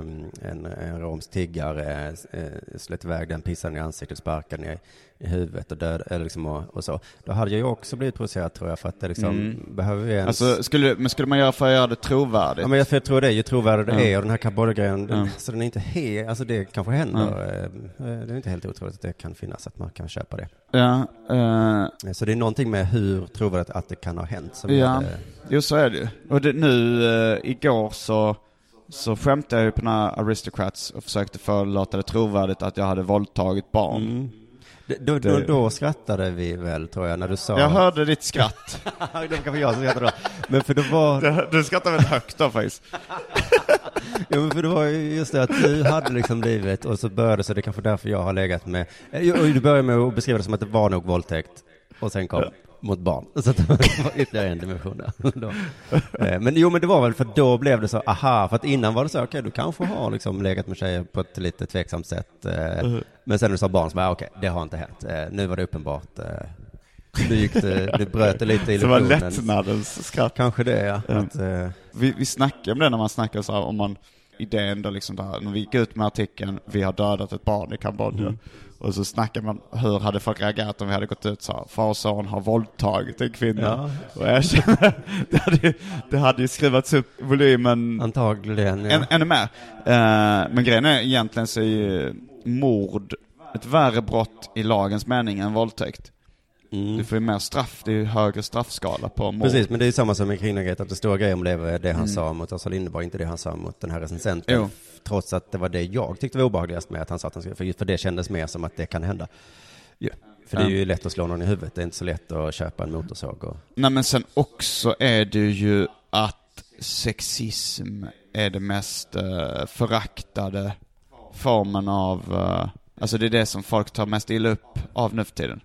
en, en romsk tiggare, eh, slet iväg den, pissade i ansiktet, sparkade ner i huvudet och död, eller liksom och, och så. Då hade jag ju också blivit provocerad tror jag, för att det liksom, Mm. behöver vi ens... Alltså, skulle, men skulle man göra för att göra det trovärdigt? Ja, men jag, för jag tror det, ju trovärdigare det Ja. är och den här Kambodja-grejen, den- Ja. så den är inte helt, alltså det kanske händer. eh, Det är inte helt otroligt att det kan finnas, att man kan köpa det. Ja, eh, Så det är någonting med hur trovärdigt att det kan ha hänt som Ja, det. jo så är det ju. Och det, nu eh, igår så, så skämtade jag ju på den här Aristocrats och försökte förlåta det trovärdigt att jag hade våldtagit barn. Mm. Då, då, då skrattade vi väl, tror jag, när du sa... Jag hörde ditt skratt. det var kanske jag som skrattade då. Men för det var... Du, du skrattade väldigt högt då faktiskt. Ja, men för det var ju just det att du hade liksom blivit, och så började så det är kanske därför jag har legat med... Och du började med att beskriva det som att det var nog våldtäkt, och sen kom mot barn. Så att det var ytterligare en dimension där. Då. Eh, Men jo, men det var väl för då blev det så, aha, för att innan var det så, okej, du kanske har liksom legat med tjejer på ett lite tveksamt sätt. eh, Men sen när du sa barn så bara, okej, det har inte hänt. Eh, Nu var det uppenbart. Du gick det, du bröt det lite Det illusionen. var lättnadens skratt. Kanske det, ja. Ja. Att, Vi, vi snackade om det när man snackade så här, om man, idén då liksom där, när vi gick ut med artikeln, vi har dödat ett barn i Kambodja. Mm. Och så snackade man, hur hade folk reagerat om vi hade gått ut så far och son har våldtagit en kvinna. Ja. Och jag känner, det hade, ju- det hade ju skrivits upp volymen Antagligen, ja. än, ännu mer. Eh, men grejen är egentligen så är ju mord ett värre brott i lagens mening än våldtäkt. Mm. Du får ju mer straff, det är ju högre straffskala på mord. Precis, men det är ju samma som med Kringagret, att det stora grejen om det var det han Mm. sa mot Åsa Linderborg, inte det han sa mot den här recensenten. Jo. Trots att det var det jag tyckte var obehagligast med att han sa att han skulle, för, det kändes mer som att det kan hända. För det är ju lätt att slå någon i huvudet, det är inte så lätt att köpa en motorsåg och... Nej men sen också är det ju att sexism är det mest uh, föraktade formen av, eh, alltså det är det som folk tar mest illa upp av nu för tiden.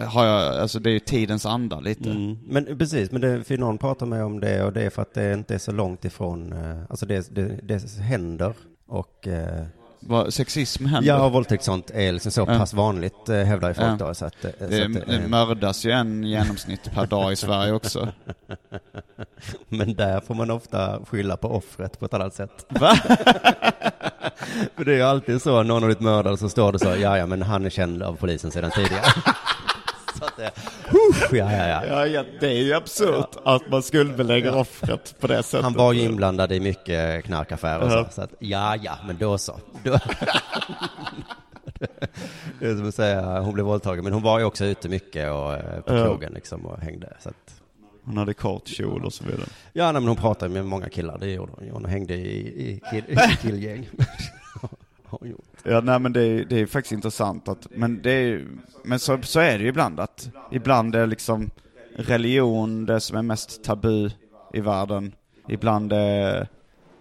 Har jag, alltså det är ju tidens anda lite. Mm. Men precis, men det, för någon pratar med om det och det är för att det inte är så långt ifrån, eh, alltså det, det, det händer och... eh, Vad sexism händer. Ja, och våldtäkt sånt är liksom så pass vanligt, eh, hävdar ju folk Ja. då. Så att, eh, så Det, att, det mördas ju en genomsnitt per dag i Sverige också. Men där får man ofta skylla på offret på ett annat sätt. Va? För det är ju alltid så, någon har blivit mördad så står det så, ja ja men han är känd av polisen sedan tidigare. så att det, Uff, ja ja ja. Ja, ja, det är ju absurt att man skuldbelägger offret på det sättet. Han var ju inblandad i mycket knarkaffärer och Ja. så, så att, ja ja, men då så. Då. Det är som att säga, hon blev våldtagen, men hon var ju också ute mycket och eh, på Ja. krogen liksom och hängde. Så att, Hon hade kort kjol och så vidare. Ja, nej, men hon pratade med många killar, det gjorde hon. Hon hängde i, i, kill, i killgäng. Har gjort. Ja, nej men det är, det är faktiskt intressant att, men det är, men så, så är det ju ibland att, ibland är liksom religion det som är mest tabu i världen. Ibland är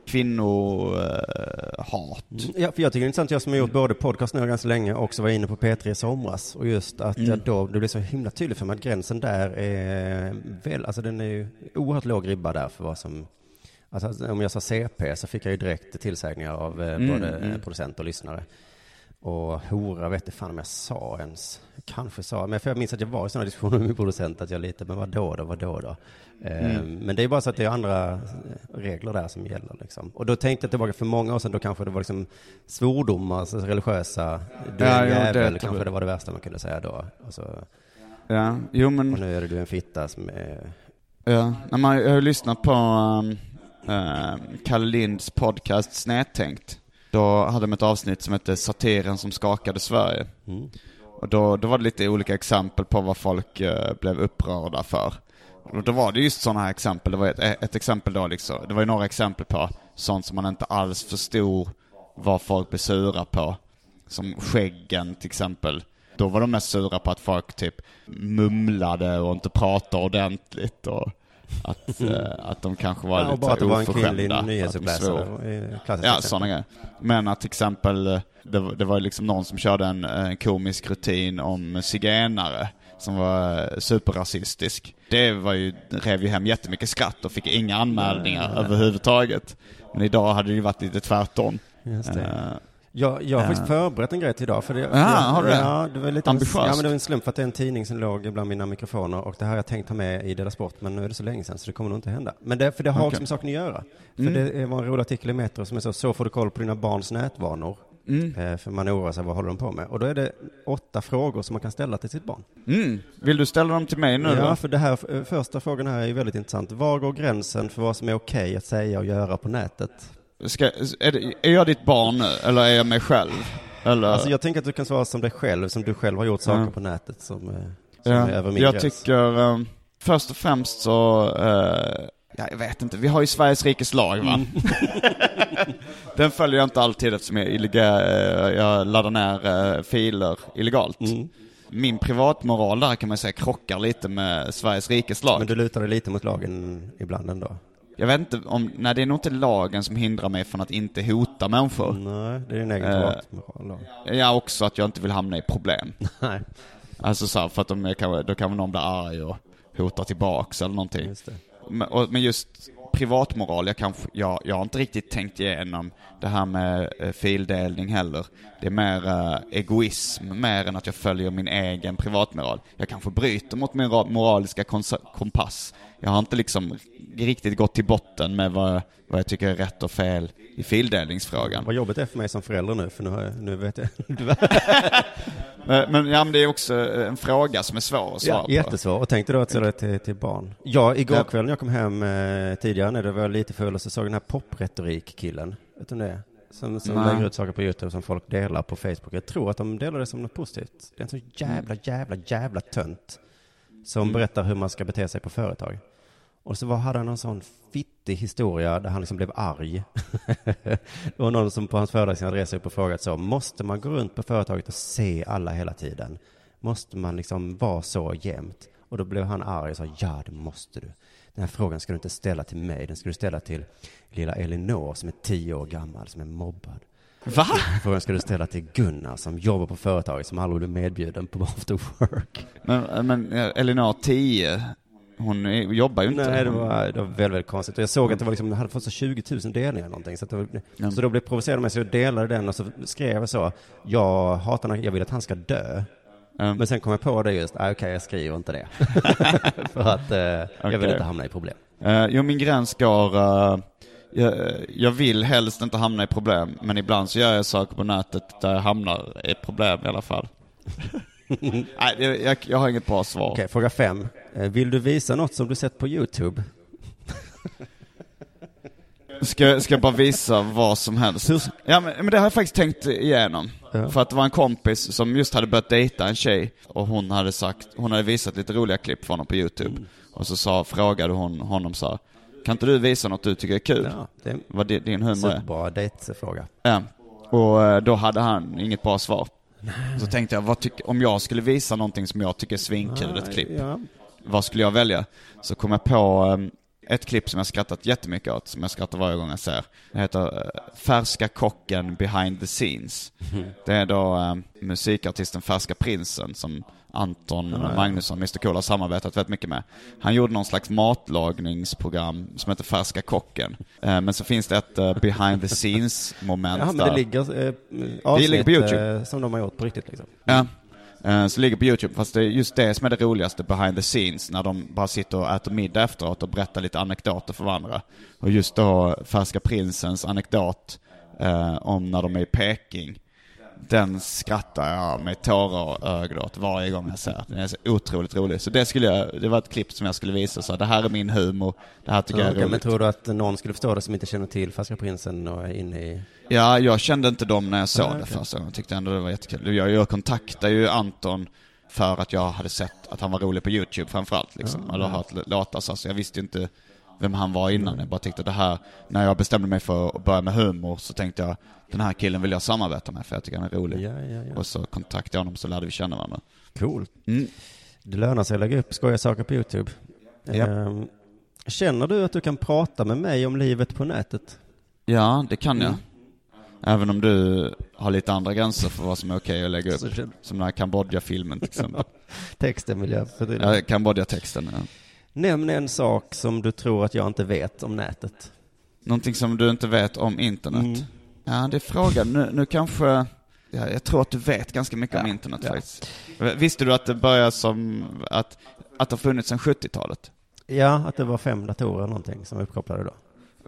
kvinnohat. Ja, för jag tycker det är intressant, jag som har gjort både podcast nu ganska länge och också var inne på P3 i somras. Och just att Mm. då, det blir så himla tydligt för mig att gränsen där är väl, alltså den är ju oerhört låg ribba där för vad som, alltså om jag sa CP så fick jag ju direkt tillsägningar av eh, Mm, både mm. eh, producent och lyssnare. Och hora vet inte fan om jag sa ens. Jag kanske sa, men för jag minns att jag var i sådana diskussioner med min producent att jag lite, men vad då då, vad då? Eh, Mm. Men det är bara så att det är andra regler där som gäller liksom. Och då tänkte jag tillbaka för många år sedan, då kanske det var liksom svordomar, alltså religiösa, du är Ja, en det jävel, kanske det var det värsta man kunde säga då. Och, så, Ja, jo men... och nu är det du en fitta som är, Ja, när man, jag har lyssnat på um, uh, Kalle Linds podcast Snedtänkt. Då hade de ett avsnitt som hette Satiren som skakade Sverige. mm. Och då, då var det lite olika exempel på vad folk eh, blev upprörda för. Och då var det just sådana här exempel. Det var ett, ett exempel då liksom. Det var ju några exempel på sånt som man inte alls förstod vad folk blev sura på. Som skäggen till exempel. Då var de mest sura på att folk typ mumlade och inte pratade ordentligt och att, eh, att de kanske var ja, lite bara att det var en kvinnlig nyhetsuppläsare. Ja, sådana grejer. Men att till exempel, eh, det, var- det var liksom någon som körde en, en komisk rutin om zigenare som var eh, superrasistisk. Det var ju, rev ju hem jättemycket skratt och fick inga anmälningar överhuvudtaget. Men idag hade det ju varit lite tvärtom. Just det. Eh, Jag, jag har faktiskt förberett en grej till idag. För det, Ja, för jag, har du det? Ja, det var lite Ambitiöst. Ja, men det var en slump för att det är en tidning som låg bland mina mikrofoner och det här har jag tänkt ha med i Dela Sport, men nu är det så länge sedan så det kommer nog inte hända. Men det, för det har Okej. också med saken att göra. För Mm. det var en rolig artikel i Metro som är så, så får du koll på dina barns nätvanor. Mm. Eh, För man oroar sig, vad håller de på med? Och då är det åtta frågor som man kan ställa till sitt barn. Mm. Vill du ställa dem till mig nu Ja, då? för det här, eh, första frågan här är ju väldigt intressant. Var går gränsen för vad som är okej att säga och göra på nätet? Ska, är, det, är jag ditt barn nu, eller är jag mig själv? Eller? Alltså jag tänker att du kan svara som dig själv, som du själv har gjort saker Ja. på nätet som, eh, som Ja, är över min jag gräns. tycker, um, först och främst så, eh, ja, jag vet inte, vi har ju Sveriges rikes lag va? Mm. Den följer jag inte alltid eftersom jag, illega, eh, jag laddar ner eh, filer illegalt. Mm. Min privatmoral där kan man säga krockar lite med Sveriges rikes lag. Men du lutar dig lite mot lagen ibland ändå? Jag vet inte om, nej det är nog inte lagen som hindrar mig från att inte hota människor. Nej, det är din egen Eh, då. Ja, också att jag inte vill hamna i problem. Nej, Alltså så här, för att de kanske- då kan någon bli arg och hota tillbaks eller någonting. just. Men, och, men just privatmoral, jag, kanske, jag, jag har inte riktigt tänkt igenom det här med eh, fildelning heller. Det är mer eh, egoism, mer än att jag följer min egen privatmoral. Jag kanske bryter mot min ra- moraliska kompass. Jag har inte liksom riktigt gått till botten med vad, vad jag tycker är rätt och fel i fildelningsfrågan. Vad jobbigt det är för mig som förälder nu, för nu, har jag, nu vet jag. Men, men, ja, men det är också en fråga som är svår att svara Ja, på. jättesvår. Och tänkte då att ställa det till, till barn. Ja, igår Ja. kväll när jag kom hem eh, tidigare, när det var lite full, så såg den här popretorik-killen. Vet du om det är? Som, som Nej. lägger ut saker på YouTube som folk delar på Facebook. Jag tror att de delar det som något positivt. Det är en så jävla, jävla, jävla tönt. Som Mm. berättar hur man ska bete sig på företag. Och så var, hade han en sån fittig historia där han liksom blev arg. det var någon som på hans föreläsning upp och frågat så, måste man gå runt på företaget och se alla hela tiden? Måste man liksom vara så jämt? Och då blev han arg och sa, ja det måste du. Den här frågan ska du inte ställa till mig, den ska du ställa till lilla Elinor som är tio år gammal, som är mobbad. Va? Frågan ska du ställa till Gunnar som jobbar på företaget, som aldrig blev medbjuden på after work. Men, men Elinor 10, hon jobbar ju inte. Nej, det var, det var väldigt, väldigt konstigt. Och jag såg att det var liksom, det hade fått så 20 000 delningar eller någonting. Så, var, Ja. så då blev jag provocerad med så jag delade den och så skrev jag så, jag hatar honom, jag vill att han ska dö. Ja. Men sen kom jag på det just, ah, okej jag skriver inte det. För att eh, jag vill inte hamna i problem. Eh, jo, min gräns går... eh, jag, jag vill helst inte hamna i problem, men ibland så gör jag saker på nätet där jag hamnar i problem i alla fall. Nej, jag, jag, har inget bra svar. Okej, fråga fem. Eh, vill du visa något som du sett på YouTube? Ska, ska jag bara visa vad som helst? Ja, men, men det har jag faktiskt tänkt igenom. Ja. För att det var en kompis som just hade börjat dejta en tjej och hon hade sagt, hon hade visat lite roliga klipp från honom på YouTube. Och så sa, frågade hon honom så här, kan inte du visa något du tycker är kul? Ja, det är Vad di- din humor är? superbra dejtfråga. Ja. Och eh, då hade han inget bra svar. Så tänkte jag, vad tyck, om jag skulle visa någonting som jag tycker är svinkul, ett klipp, Ja. vad skulle jag välja? Så kom jag på eh, ett klipp som jag skrattat jättemycket åt, som jag skrattar varje gång jag ser. Det heter eh, Färska kocken behind the scenes. Det är då eh, musikartisten Färska prinsen som Anton Magnusson, Mr Cool, har samarbetat väldigt mycket med. Han gjorde någon slags matlagningsprogram som heter Färska kocken. Eh, men så finns det ett eh, behind the scenes moment Ja, men där. det ligger eh, avsnitt ligger på YouTube. eh, som de har gjort på riktigt liksom. Ja. Eh, Så ligger på YouTube, fast det är just det som är det roligaste behind the scenes, när de bara sitter och äter middag efteråt och berättar lite anekdoter för varandra. Och just då Färska Prinsens anekdot eh, om när de är i Peking, den skrattar jag med tårar i ögonen åt varje gång jag ser. Den är så otroligt rolig. Så det skulle jag, det var ett klipp som jag skulle visa, så det här är min humor, det här tycker Ja, jag är men roligt. tror du att någon skulle förstå det som inte känner till Färska Prinsen och är inne i... Ja, jag kände inte dem när jag såg Nej, det första gången. Jag tyckte ändå det var jättekul. Jag, jag kontaktade ju Anton för att jag hade sett att han var rolig på YouTube framförallt liksom. Eller hört låtar så, så jag visste ju inte vem han var innan. Jag bara tyckte det här, när jag bestämde mig för att börja med humor så tänkte jag den här killen vill jag samarbeta med för jag tycker han är rolig. Ja, ja, ja. Och så kontaktade jag honom så lärde vi känna varandra. Cool. Mm. Det lönar sig att lägga upp skojiga saker på YouTube. Ehm, känner du att du kan prata med mig om livet på nätet? Ja, det kan jag. Mm. Även om du har lite andra gränser för vad som är okej att lägga upp. Som den här Kambodja-filmen till exempel. Texten vill jag förtydliga. Ja, Kambodja-texten. Ja. Nämn en sak som du tror att jag inte vet om nätet. Någonting som du inte vet om internet? Mm. Ja, det är frågan. Nu, nu kanske... Ja, jag tror att du vet ganska mycket om internet ja. faktiskt. Visste du att det började som... Att, att det har funnits sedan 70-talet? Ja, att det var fem datorer någonting som var uppkopplade då.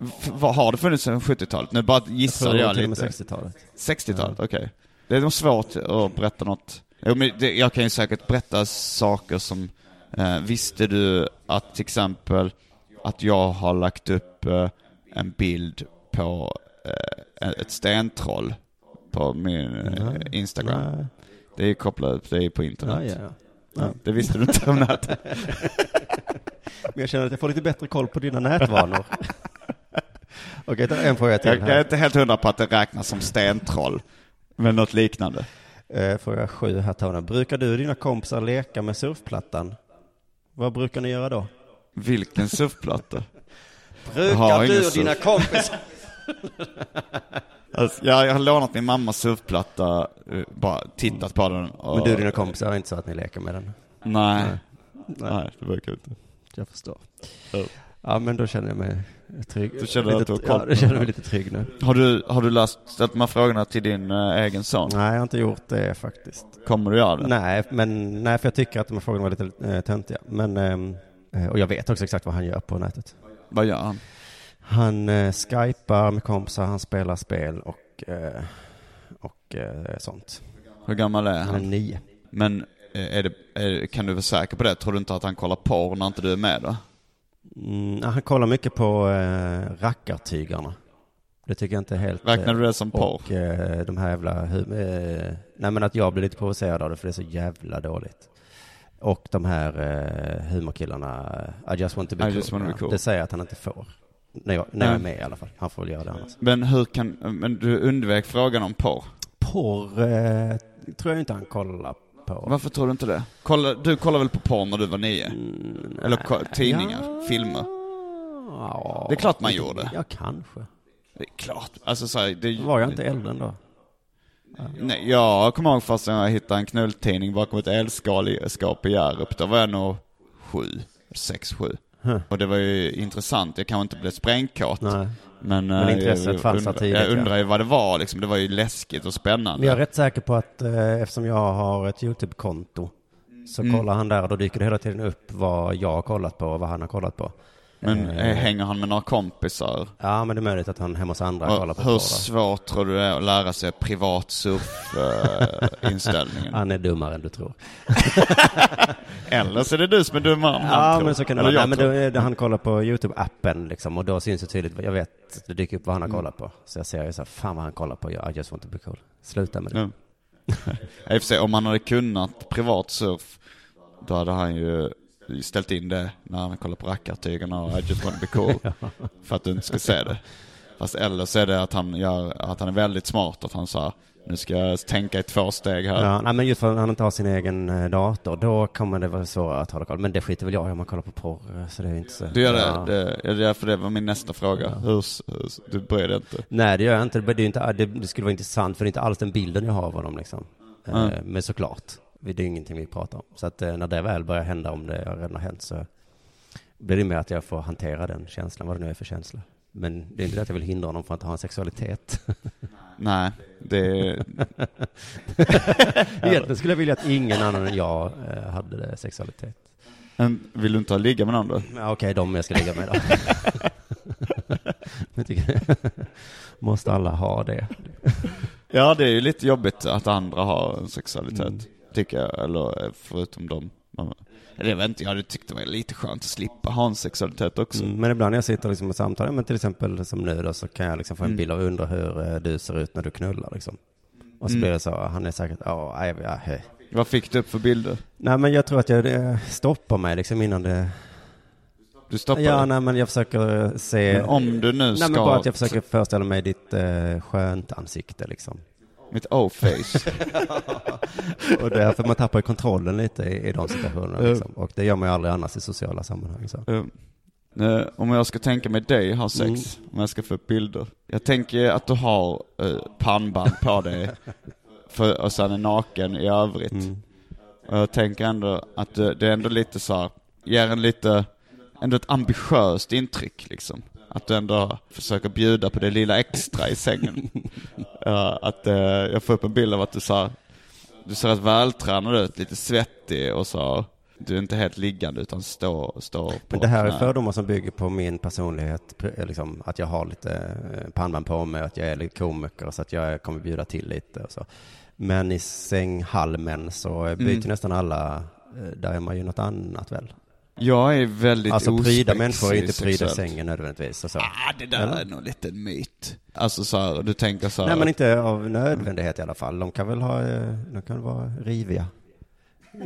F- vad har det funnits sedan 70-talet? Nu bara gissade det jag, med lite. 60-talet. 60-talet, okej. Det är nog svårt att berätta något. Jo, men det, jag kan ju säkert berätta saker som... Eh, visste du att till exempel att jag har lagt upp eh, en bild på eh, ett stentroll på min eh. Instagram? Nej. Det är kopplat upp, det är på internet. Ja, ja, ja. Ja, det visste du inte om nätet. Men jag känner att jag får lite bättre koll på dina nätvanor. Okej, ta en fråga till Jag, jag är inte helt hundra på att det räknas som stentroll. Men något liknande. Eh, Fråga sju här, Tony. Brukar du och dina kompisar leka med surfplattan? Vad brukar ni göra då? Vilken surfplatta? Brukar du och surf. dina kompisar? Alltså, jag, jag har lånat min mammas surfplatta, eh, bara tittat på den och... Men du och dina kompisar är inte så att ni leker med den? Nej. Nej. Nej, det verkar inte. Jag förstår. Ja. Ja, men då känner jag mig trygg. Du känner att lite, du har koll Ja, då känner jag mig lite trygg nu. Har du, har du läst, ställt de här frågorna till din eh, egen son? Nej, jag har inte gjort det faktiskt. Kommer du göra det? Nej, men, nej, för jag tycker att de här frågorna var lite eh, töntiga. Men, eh, och jag vet också exakt vad han gör på nätet. Vad gör han? Han eh, skypar med kompisar, han spelar spel och, eh, och sånt. Hur gammal är Han är han? nio. Men är det, är, kan du vara säker på det? Tror du inte att han kollar porr när inte du är med då? Mm, han kollar mycket på eh, rackartygarna. Det tycker jag inte är helt... Räknar eh, du det som porr? Och eh, de här jävla... Eh, nej men att jag blir lite provocerad av det för det är så jävla dåligt. Och de här eh, humorkillarna, I just want to be I cool. just wanna be cool. Det säger jag att han inte får. När jag, när jag är med i alla fall. Han får väl göra det annars. Men hur kan, men du undvek frågan om porr? Porr eh, tror jag inte han kollar på. Varför tror du inte det? Kolla, du kollade väl på porr när du var nio? Mm, Eller ko- tidningar, Ja. filmer? Ja, Det är klart man inte- gjorde. Ja, kanske. Det är klart. Alltså så här, det, Var jag inte äldre än då? Nej, jag kommer ihåg först när jag hittade en knulltidning bakom ett elskåp i Hjärup. Då var jag nog sju, sex, sju. Huh. Och det var ju intressant. Jag kanske inte blev sprängkåt. Nej. Men, Men eh, intresset jag, fanns där undrar, tidigt, Jag ja. undrar ju vad det var liksom. Det var ju läskigt och spännande. Men jag är rätt säker på att eh, eftersom jag har ett YouTube-konto så Mm. kollar han där och då dyker det hela tiden upp vad jag har kollat på och vad han har kollat på. Men Eh, eh, hänger han med några kompisar? Ja, men det är möjligt att han hemma hos andra kollar Och på hur porr. svårt tror du det är att lära sig privat surf-inställningen? Han är dummare än du tror. Eller så är det du som är dummare än han Ja, tror. men så kan det Eller vara. Nej, men då det, han kollar på YouTube-appen liksom och då syns det tydligt. Jag vet, det dyker upp vad han har kollat på. Så jag ser ju så här, fan vad han kollar på. I just want to be cool. Sluta med det. Ja. I och för sig, om han hade kunnat privat surf, då hade han ju ställt in det när han kollar på rackartygarna och I just wanna be cool. För att du inte ska se det. Fast eller så är det att han, gör, att han är väldigt smart, att han sa nu ska jag tänka i två steg här. Ja, nej, men just för att han inte har sin egen eh, dator, då kommer det vara svårare att hålla koll. Men det skiter väl jag i om man kollar på porr, så det är inte så. Du gör det? Ja. det? Ja, därför det var min nästa fråga. Hur, hur, du bryr dig inte? Nej, det gör jag inte. Det, inte det, skulle vara intressant, för det är inte alls den bilden jag har av honom liksom. Eh, Mm. Men såklart, det är ingenting vi pratar om. Så att eh, när det väl börjar hända, om det redan har hänt, så blir det mer att jag får hantera den känslan, vad det nu är för känsla. Men det är inte det att jag vill hindra honom från att ha en sexualitet. Nej, det... Egentligen skulle jag vilja att ingen annan än jag eh, hade sexualitet. Men vill du inte ha ligga med någon då? Okej, de jag ska ligga med då. Jag tycker, måste alla ha det? Ja, det är ju lite jobbigt att andra har en sexualitet, tycker jag. Eller eh, förutom dem. Eller jag vet inte, jag hade tyckt det var lite skönt att slippa ha en sexualitet också. Mm, men ibland när jag sitter liksom och samtalar, men till exempel som nu då, så kan jag liksom få en Mm. bild av undra hur eh, du ser ut när du knullar liksom. Och så Mm. blir det så, han är säkert, ja, nej, ja, hej. Vad fick du upp för bilder? Nej, men jag tror att jag eh, stoppar mig liksom innan det... Du stoppar Ja, det? nej, men jag försöker se... Men om du nu Nej, ska... men bara att jag försöker föreställa mig ditt eh, skönt ansikte liksom. Mitt O-face. Och därför man tappar kontrollen lite i, i de situationerna Ja. liksom. Och det gör man ju aldrig annars i sociala sammanhang så. Eh, eh, om jag ska tänka mig dig ha sex, Mm. om jag ska få upp bilder. Jag tänker att du har uh, pannband på dig, för, och sen är naken i övrigt. Mm. Och jag tänker ändå att det, det är ändå lite så här, ger en lite, ändå ett ambitiöst intryck liksom. Att du ändå försöker bjuda på det lilla extra i sängen. Att eh, jag får upp en bild av att du sa, du ser rätt vältränad ut, lite svettig och så, du är inte helt liggande utan står, står på Men det här är fördomar som bygger på min personlighet, pr- liksom, att jag har lite eh, pannband på mig, att jag är lite komiker, så att jag kommer bjuda till lite och så. Men i sänghalmen så eh, byter Mm. nästan alla, eh, där är man ju något annat väl? Jag är väldigt Alltså pryda människor är inte pryda sängen nödvändigtvis och så. Ah, det där Eller? är nog lite en myt. Alltså så här, du tänker så här, Nej men inte av nödvändighet i alla fall. De kan väl ha, eh, de kan vara riviga.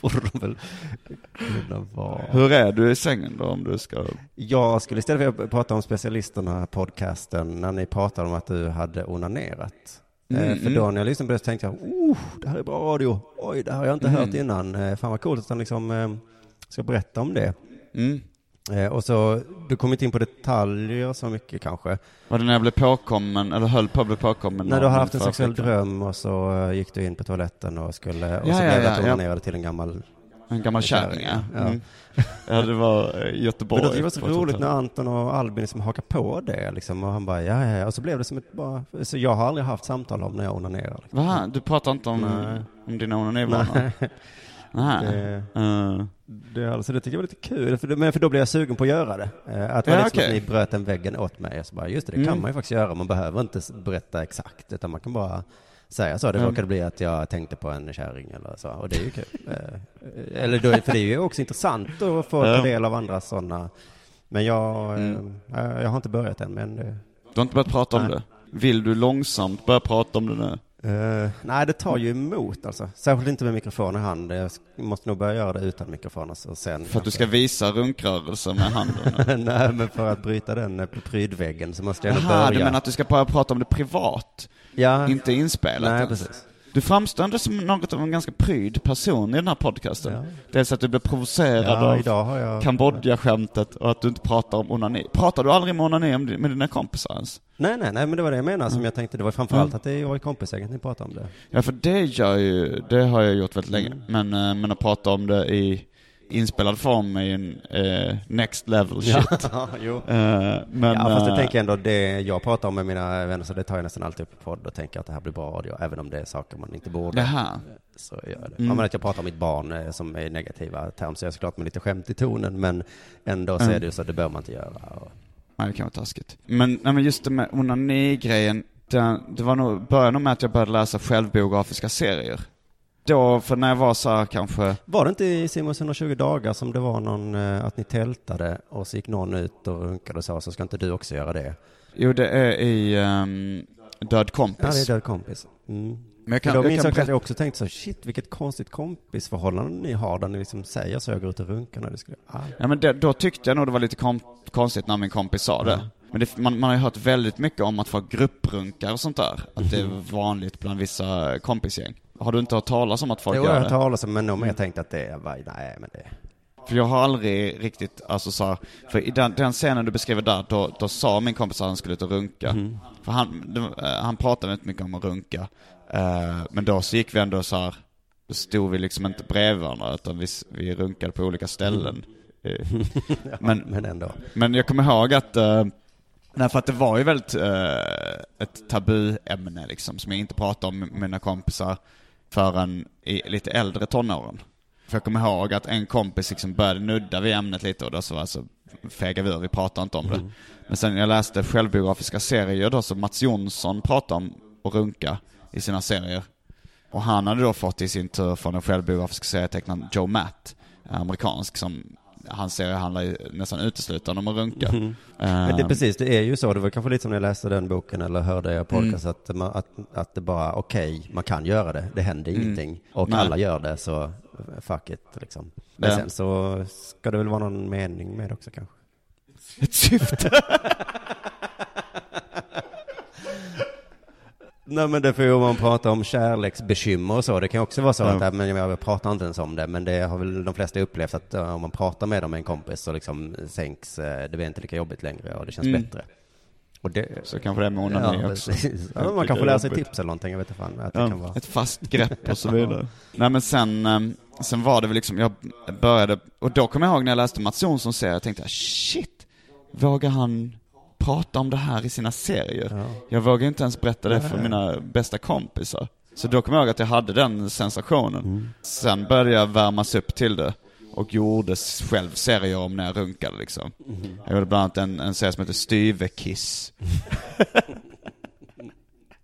Borde de väl kunna vara. Hur är du i sängen då om du ska... Jag skulle istället vilja prata om specialisterna, podcasten, när ni pratade om att du hade onanerat. Mm, Eh, För mm. då när jag lyssnade på det så tänkte jag, oh, det här är bra radio. Oj, det här har jag inte Mm. hört innan. Eh, Fan vad coolt att han liksom eh, ska berätta om det. Mm. Och så, du kom inte in på detaljer så mycket kanske. Var det när jag blev påkommen, eller höll på att bli påkommen? När du har haft en sexuell dröm och så gick du in på toaletten och skulle, och Ja, så ja, blev det ja, du ja. onanerade till en gammal En gammal kärring, ja. Ja. Mm. Ja, det var eh, Göteborg. Men det var så roligt när Anton och Albin liksom hakade på det liksom, och han bara, ja, ja, ja, och så blev det som ett bara, så jag har aldrig haft samtal om när jag onanerar. Liksom. Va? Du pratar inte om, Nej. om dina onanivanor? Nej. Nej. Det, Eh, det, alltså, det tyckte jag var lite kul, för, men för då blev jag sugen på att göra det. Eh, Att det Ja, var liksom okej. att ni bröt den väggen åt mig, så bara, just det, det kan Mm. man ju faktiskt göra, man behöver inte berätta exakt, utan man kan bara säga så. Det Mm. råkade bli att jag tänkte på en kärring eller så, och det är ju kul. Eh, eller då, för det är ju också intressant att få ta del av andra sådana, men jag, eh, Mm. jag, jag har inte börjat än, men det, Du har inte börjat prata om Nej. det? Vill du långsamt börja prata om det nu? Eh, nej, det tar ju emot alltså. Särskilt inte med mikrofon i hand. Jag måste nog börja göra det utan mikrofon alltså, och sen. För att du ska visa runkrörelser med handen? nej, men för att bryta den eh, prydväggen så måste jag nog börja. du menar att du ska börja prata om det privat? Ja, Inte inspelat nej, precis. Du framstår ändå som något av en ganska pryd person i den här podcasten. Ja. Dels att du blir provocerad Ja, av jag... Kambodja-skämtet och att du inte pratar om onani. Pratar du aldrig med onani om- med dina kompisar ens? Nej, nej, nej, men det var det jag menade som Mm. jag tänkte. Det var framförallt Mm. att det var i kompisgänget ni pratade om det. Ja, för det gör ju, det har jag gjort väldigt länge. Mm. Men, eh, men att prata om det i inspelad form är ju en eh, next level shit. Ja, jo. Eh, men, ja, fast det eh, tänker jag ändå, det jag pratar om med mina vänner, så det tar jag nästan alltid upp i podd och tänker att det här blir bra radio, även om det är saker man inte borde. Jaha. Så gör jag det. Mm. Ja, men att jag pratar om mitt barn eh, som är i negativa termer, så jag är såklart med lite skämt i tonen, men ändå så Mm. är det ju så, det bör man inte göra. Och, Nej, det kan vara taskigt. Men, nej, men just det med onani-grejen, det, det var nog, började nog med att jag började läsa självbiografiska serier. Då, för när jag var så här kanske, Var det inte i Simons 120 dagar som det var någon, eh, att ni tältade och så gick någon ut och runkade och sa, så ska inte du också göra det? jo det är i ehm, Död kompis. Ja, det är död kompis. Mm. Men jag Men då jag minns jag att jag också tänkte så, shit vilket konstigt kompisförhållande ni har där ni liksom säger så, jag går ut och runkar när det skulle, ah. Ja men det, då tyckte jag nog det var lite kom, konstigt när min kompis sa det. Men det, man, man har ju hört väldigt mycket om att folk grupprunkar och sånt där. Att det är vanligt bland vissa kompisgäng. Har du inte hört talas om att folk Jo, jag gör har det? hört talas om, men nog mer tänkt att det var, nej men det, För jag har aldrig riktigt, alltså så här, för i den, den scenen du beskriver där, då, då sa min kompis att han skulle ut och runka. Mhm. För han, eh, han pratade väldigt mycket om att runka. Eh, men då så gick vi ändå så här, då stod vi liksom inte bredvid varandra, utan vi, vi runkade på olika ställen. Eh, men, men ändå. men jag kommer ihåg att, uh, nej för att det var ju väldigt eh, ett tabuämne liksom, som jag inte pratade om med mina kompisar förrän i lite äldre tonåren. För jag kommer ihåg att en kompis liksom började nudda vid ämnet lite och då så alltså, fegade vi ur, vi pratade inte om det. Men sen jag läste självbiografiska serier då så Mats Jonsson pratade om att runka i sina serier. Och han hade då fått i sin tur från den självbiografiska serietecknaren Joe Matt, amerikansk, som hans serie handlar ju nästan uteslutande om att runka. Mhm. Men det är precis, det är ju så, det var kanske lite som när jag läste den boken eller hörde er podcast, att, man, att, att det bara, okej, man kan göra det, det händer Mm. ingenting. Och Nej. alla gör det, så fuck it liksom. Men Ja. sen så ska det väl vara någon mening med det också kanske. Ett syfte. Nej men det får ju om man pratar om kärleksbekymmer och så, det kan också vara så Ja. att, äh, men jag pratar inte ens om det, men det har väl de flesta upplevt att äh, om man pratar med dem med en kompis så liksom sänks, äh, det blir inte lika jobbigt längre och det känns Mm. bättre. Och det, Så kanske det är med onani ja, också. Ja, man kan få lära sig tips eller någonting, jag vet inte fan. Att det Ja, kan vara. Ett fast grepp och så vidare. Nej men sen, ehm, sen var det väl liksom, jag började, och då kommer jag ihåg när jag läste Mats Jonssons serie, jag tänkte shit, vågar han prata om det här i sina serier? Ja. Jag vågar inte ens berätta det för mina bästa kompisar. Så då kommer jag ihåg att jag hade den sensationen. Mm. Sen började jag värmas upp till det och gjorde själv serier om när jag runkade liksom. Mm. Jag gjorde bland annat en, en serie som heter Styvekiss.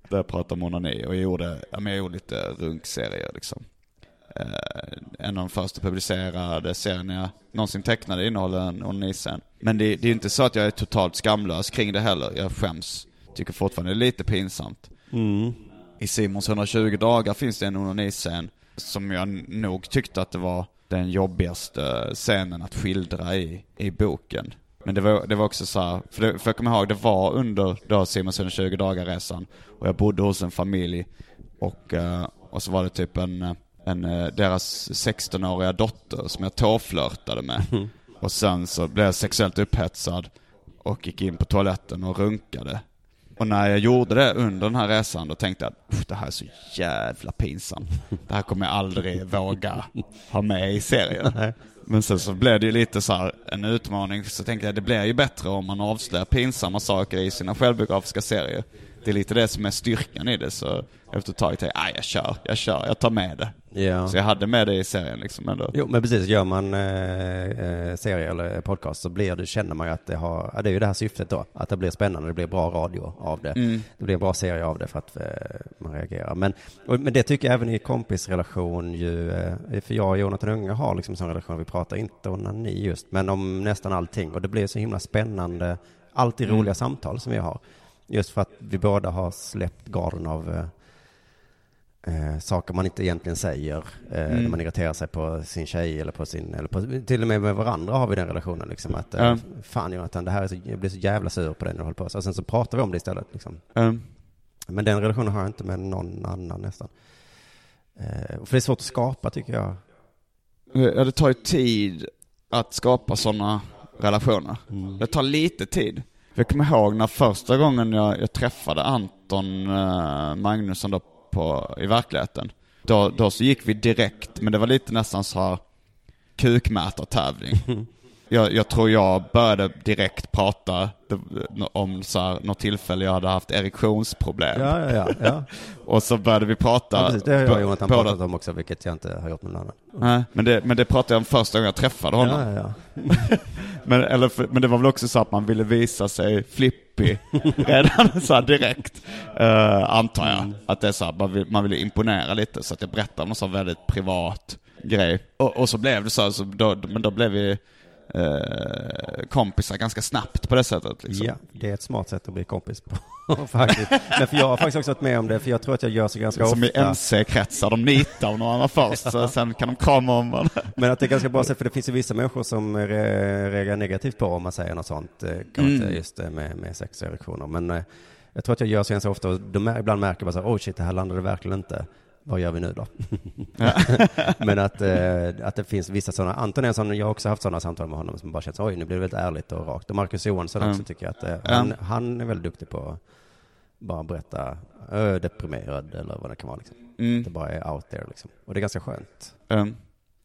Där jag pratade om onani och jag gjorde, ja, men jag gjorde lite runkserier liksom. En av de första publicerade serierna jag någonsin tecknade innehåller en onaniscen. Men det, det är inte så att jag är totalt skamlös kring det heller. Jag skäms. Tycker fortfarande det är lite pinsamt. Mm. I Simons 120 dagar finns det en onaniscen som jag nog tyckte att det var den jobbigaste scenen att skildra i, i boken. Men det var, det var också så här, för, det, för jag kommer ihåg, det var under då Simons 120 dagar resan och jag bodde hos en familj och, eh, och så var det typ en, eh, en eh, deras 16-åriga dotter som jag tåflörtade med. Och sen så blev jag sexuellt upphetsad och gick in på toaletten och runkade. Och när jag gjorde det under den här resan då tänkte jag att "Uff, det här är så jävla pinsamt. Det här kommer jag aldrig våga ha med i serien. Men sen så blev det ju lite så här en utmaning, så tänkte jag det blir ju bättre om man avslöjar pinsamma saker i sina självbiografiska serier. Det är lite det som är styrkan i det, så efter ett tag tänkte jag, "Aj, jag kör, jag kör, jag tar med det. Ja. Så jag hade med det i serien liksom ändå. Jo, men precis, gör man eh, eh, serie eller podcast så blir det, känner man ju att det har, ja, det är ju det här syftet då, att det blir spännande, det blir bra radio av det. Mm. Det blir en bra serie av det för att eh, man reagerar. Men, och, men det tycker jag även i kompisrelation ju, eh, för jag och Jonathan Unge har liksom en sån relation, vi pratar inte onani just, men om nästan allting. Och det blir så himla spännande, alltid Mm. roliga samtal som vi har. Just för att vi båda har släppt garden av eh, eh, saker man inte egentligen säger eh, Mm. när man irriterar sig på sin tjej eller på sin, eller på, till och med med varandra har vi den relationen liksom att eh, Ja. fan Jonathan, det här är så, jag blir så jävla sur på dig när du håller på så. Och sen så pratar vi om det istället liksom. Um, Men den relationen har jag inte med någon annan nästan. Eh, för det är svårt att skapa tycker jag. Ja, det tar ju tid att skapa sådana relationer. Mm. Det tar lite tid. Jag kommer ihåg när första gången jag, jag träffade Anton eh, Magnusson då på, i verkligheten. Då, då så gick vi direkt, men det var lite nästan så här kukmätartävling. Jag, jag tror jag började direkt prata om så här, något tillfälle jag hade haft erektionsproblem. Ja, ja, ja. ja. Och så började vi prata. ja precis, det har jag och Jonathan båda- pratat om också, vilket jag inte har gjort med någon annan. Nej, men det, men det pratade jag om första gången jag träffade honom. Ja, ja, ja. Men, eller, för- men det var väl också så att man ville visa sig flippig redan så direkt. eh, antar jag. Att det är så här, man, vill, man ville imponera lite så att jag berättade om en sån väldigt privat grej. Och, och så blev det så, här, så då, men då blev vi eh, kompisar ganska snabbt på det sättet. Liksom. Ja, det är ett smart sätt att bli kompis på. faktiskt. Men för jag har faktiskt också varit med om det, för jag tror att jag gör så ganska Som i ofta. MC-kretsar, de nitar om någon först, så sen kan de krama om varandra. Men att det är ganska bra sätt, för det finns ju vissa människor som re- reagerar negativt på om man säger något sånt. eh, Kan Mm. inte just det med, med sex och erektioner. Men eh, jag tror att jag gör så ganska ofta, och de ibland märker man så här, oj shit, det här landade verkligen inte. Vad gör vi nu då? Men att, eh, att det finns vissa sådana, Anton är en sån, jag har också haft sådana samtal med honom som bara känns, oj nu blir det väldigt ärligt och rakt. Och Marcus Johansson Mm. också tycker jag att eh, han, han är väldigt duktig på att bara berätta, ö, deprimerad eller vad det kan vara liksom. Mm. Det bara är out there liksom. Och det är ganska skönt. Um,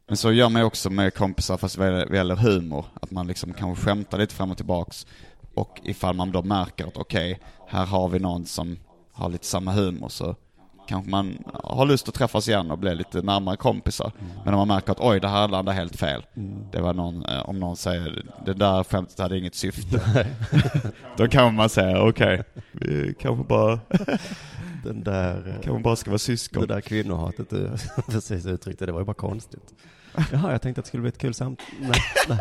men så gör man ju också med kompisar fast vad gäller humor. Att man liksom kanske skämtar lite fram och tillbaks. Och ifall man då märker att okej, här har vi någon som har lite samma humor så kanske man har lust att träffas igen och bli lite närmare kompisar. Men om man märker att oj, det här landade helt fel. Det var någon, eh, om någon säger det där skämtet hade inget syfte. då kan man säga okej, vi kanske bara, Den där, eh, kanske bara ska vara syskon. Det där kvinnohatet du precis uttryckte, det var ju bara konstigt. Jaha, jag tänkte att det skulle bli ett kul samt... Nej, nej.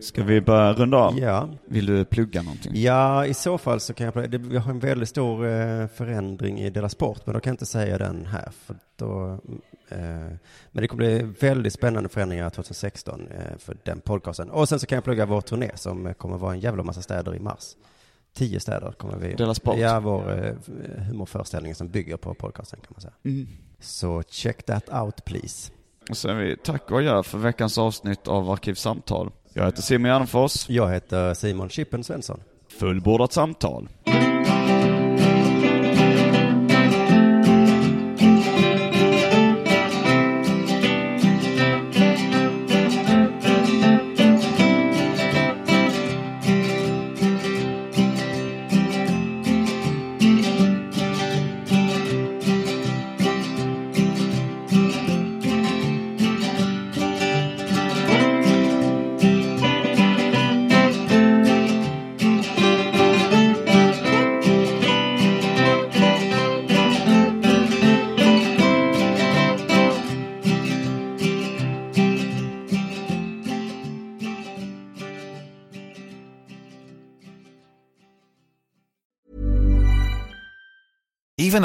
Ska vi börja runda av? Ja. Vill du plugga någonting? ja, i så fall så kan jag... Det, vi har en väldigt stor eh, förändring i Dela Sport, men då kan jag inte säga den här. För då, eh, men det kommer bli väldigt spännande förändringar 2016 eh, för den podcasten. Och sen så kan jag plugga vår turné som kommer vara en jävla massa städer i mars. Tio städer kommer vi... Dela Sport? Ja, vår eh, humorföreställning som bygger på podcasten kan man säga. Mm. Så check that out please. Och så är vi tack och gör för veckans avsnitt av Arkivsamtal. Jag heter Simon Gärdenfors. Jag heter Simon Chippen Svensson. Fullbordat samtal.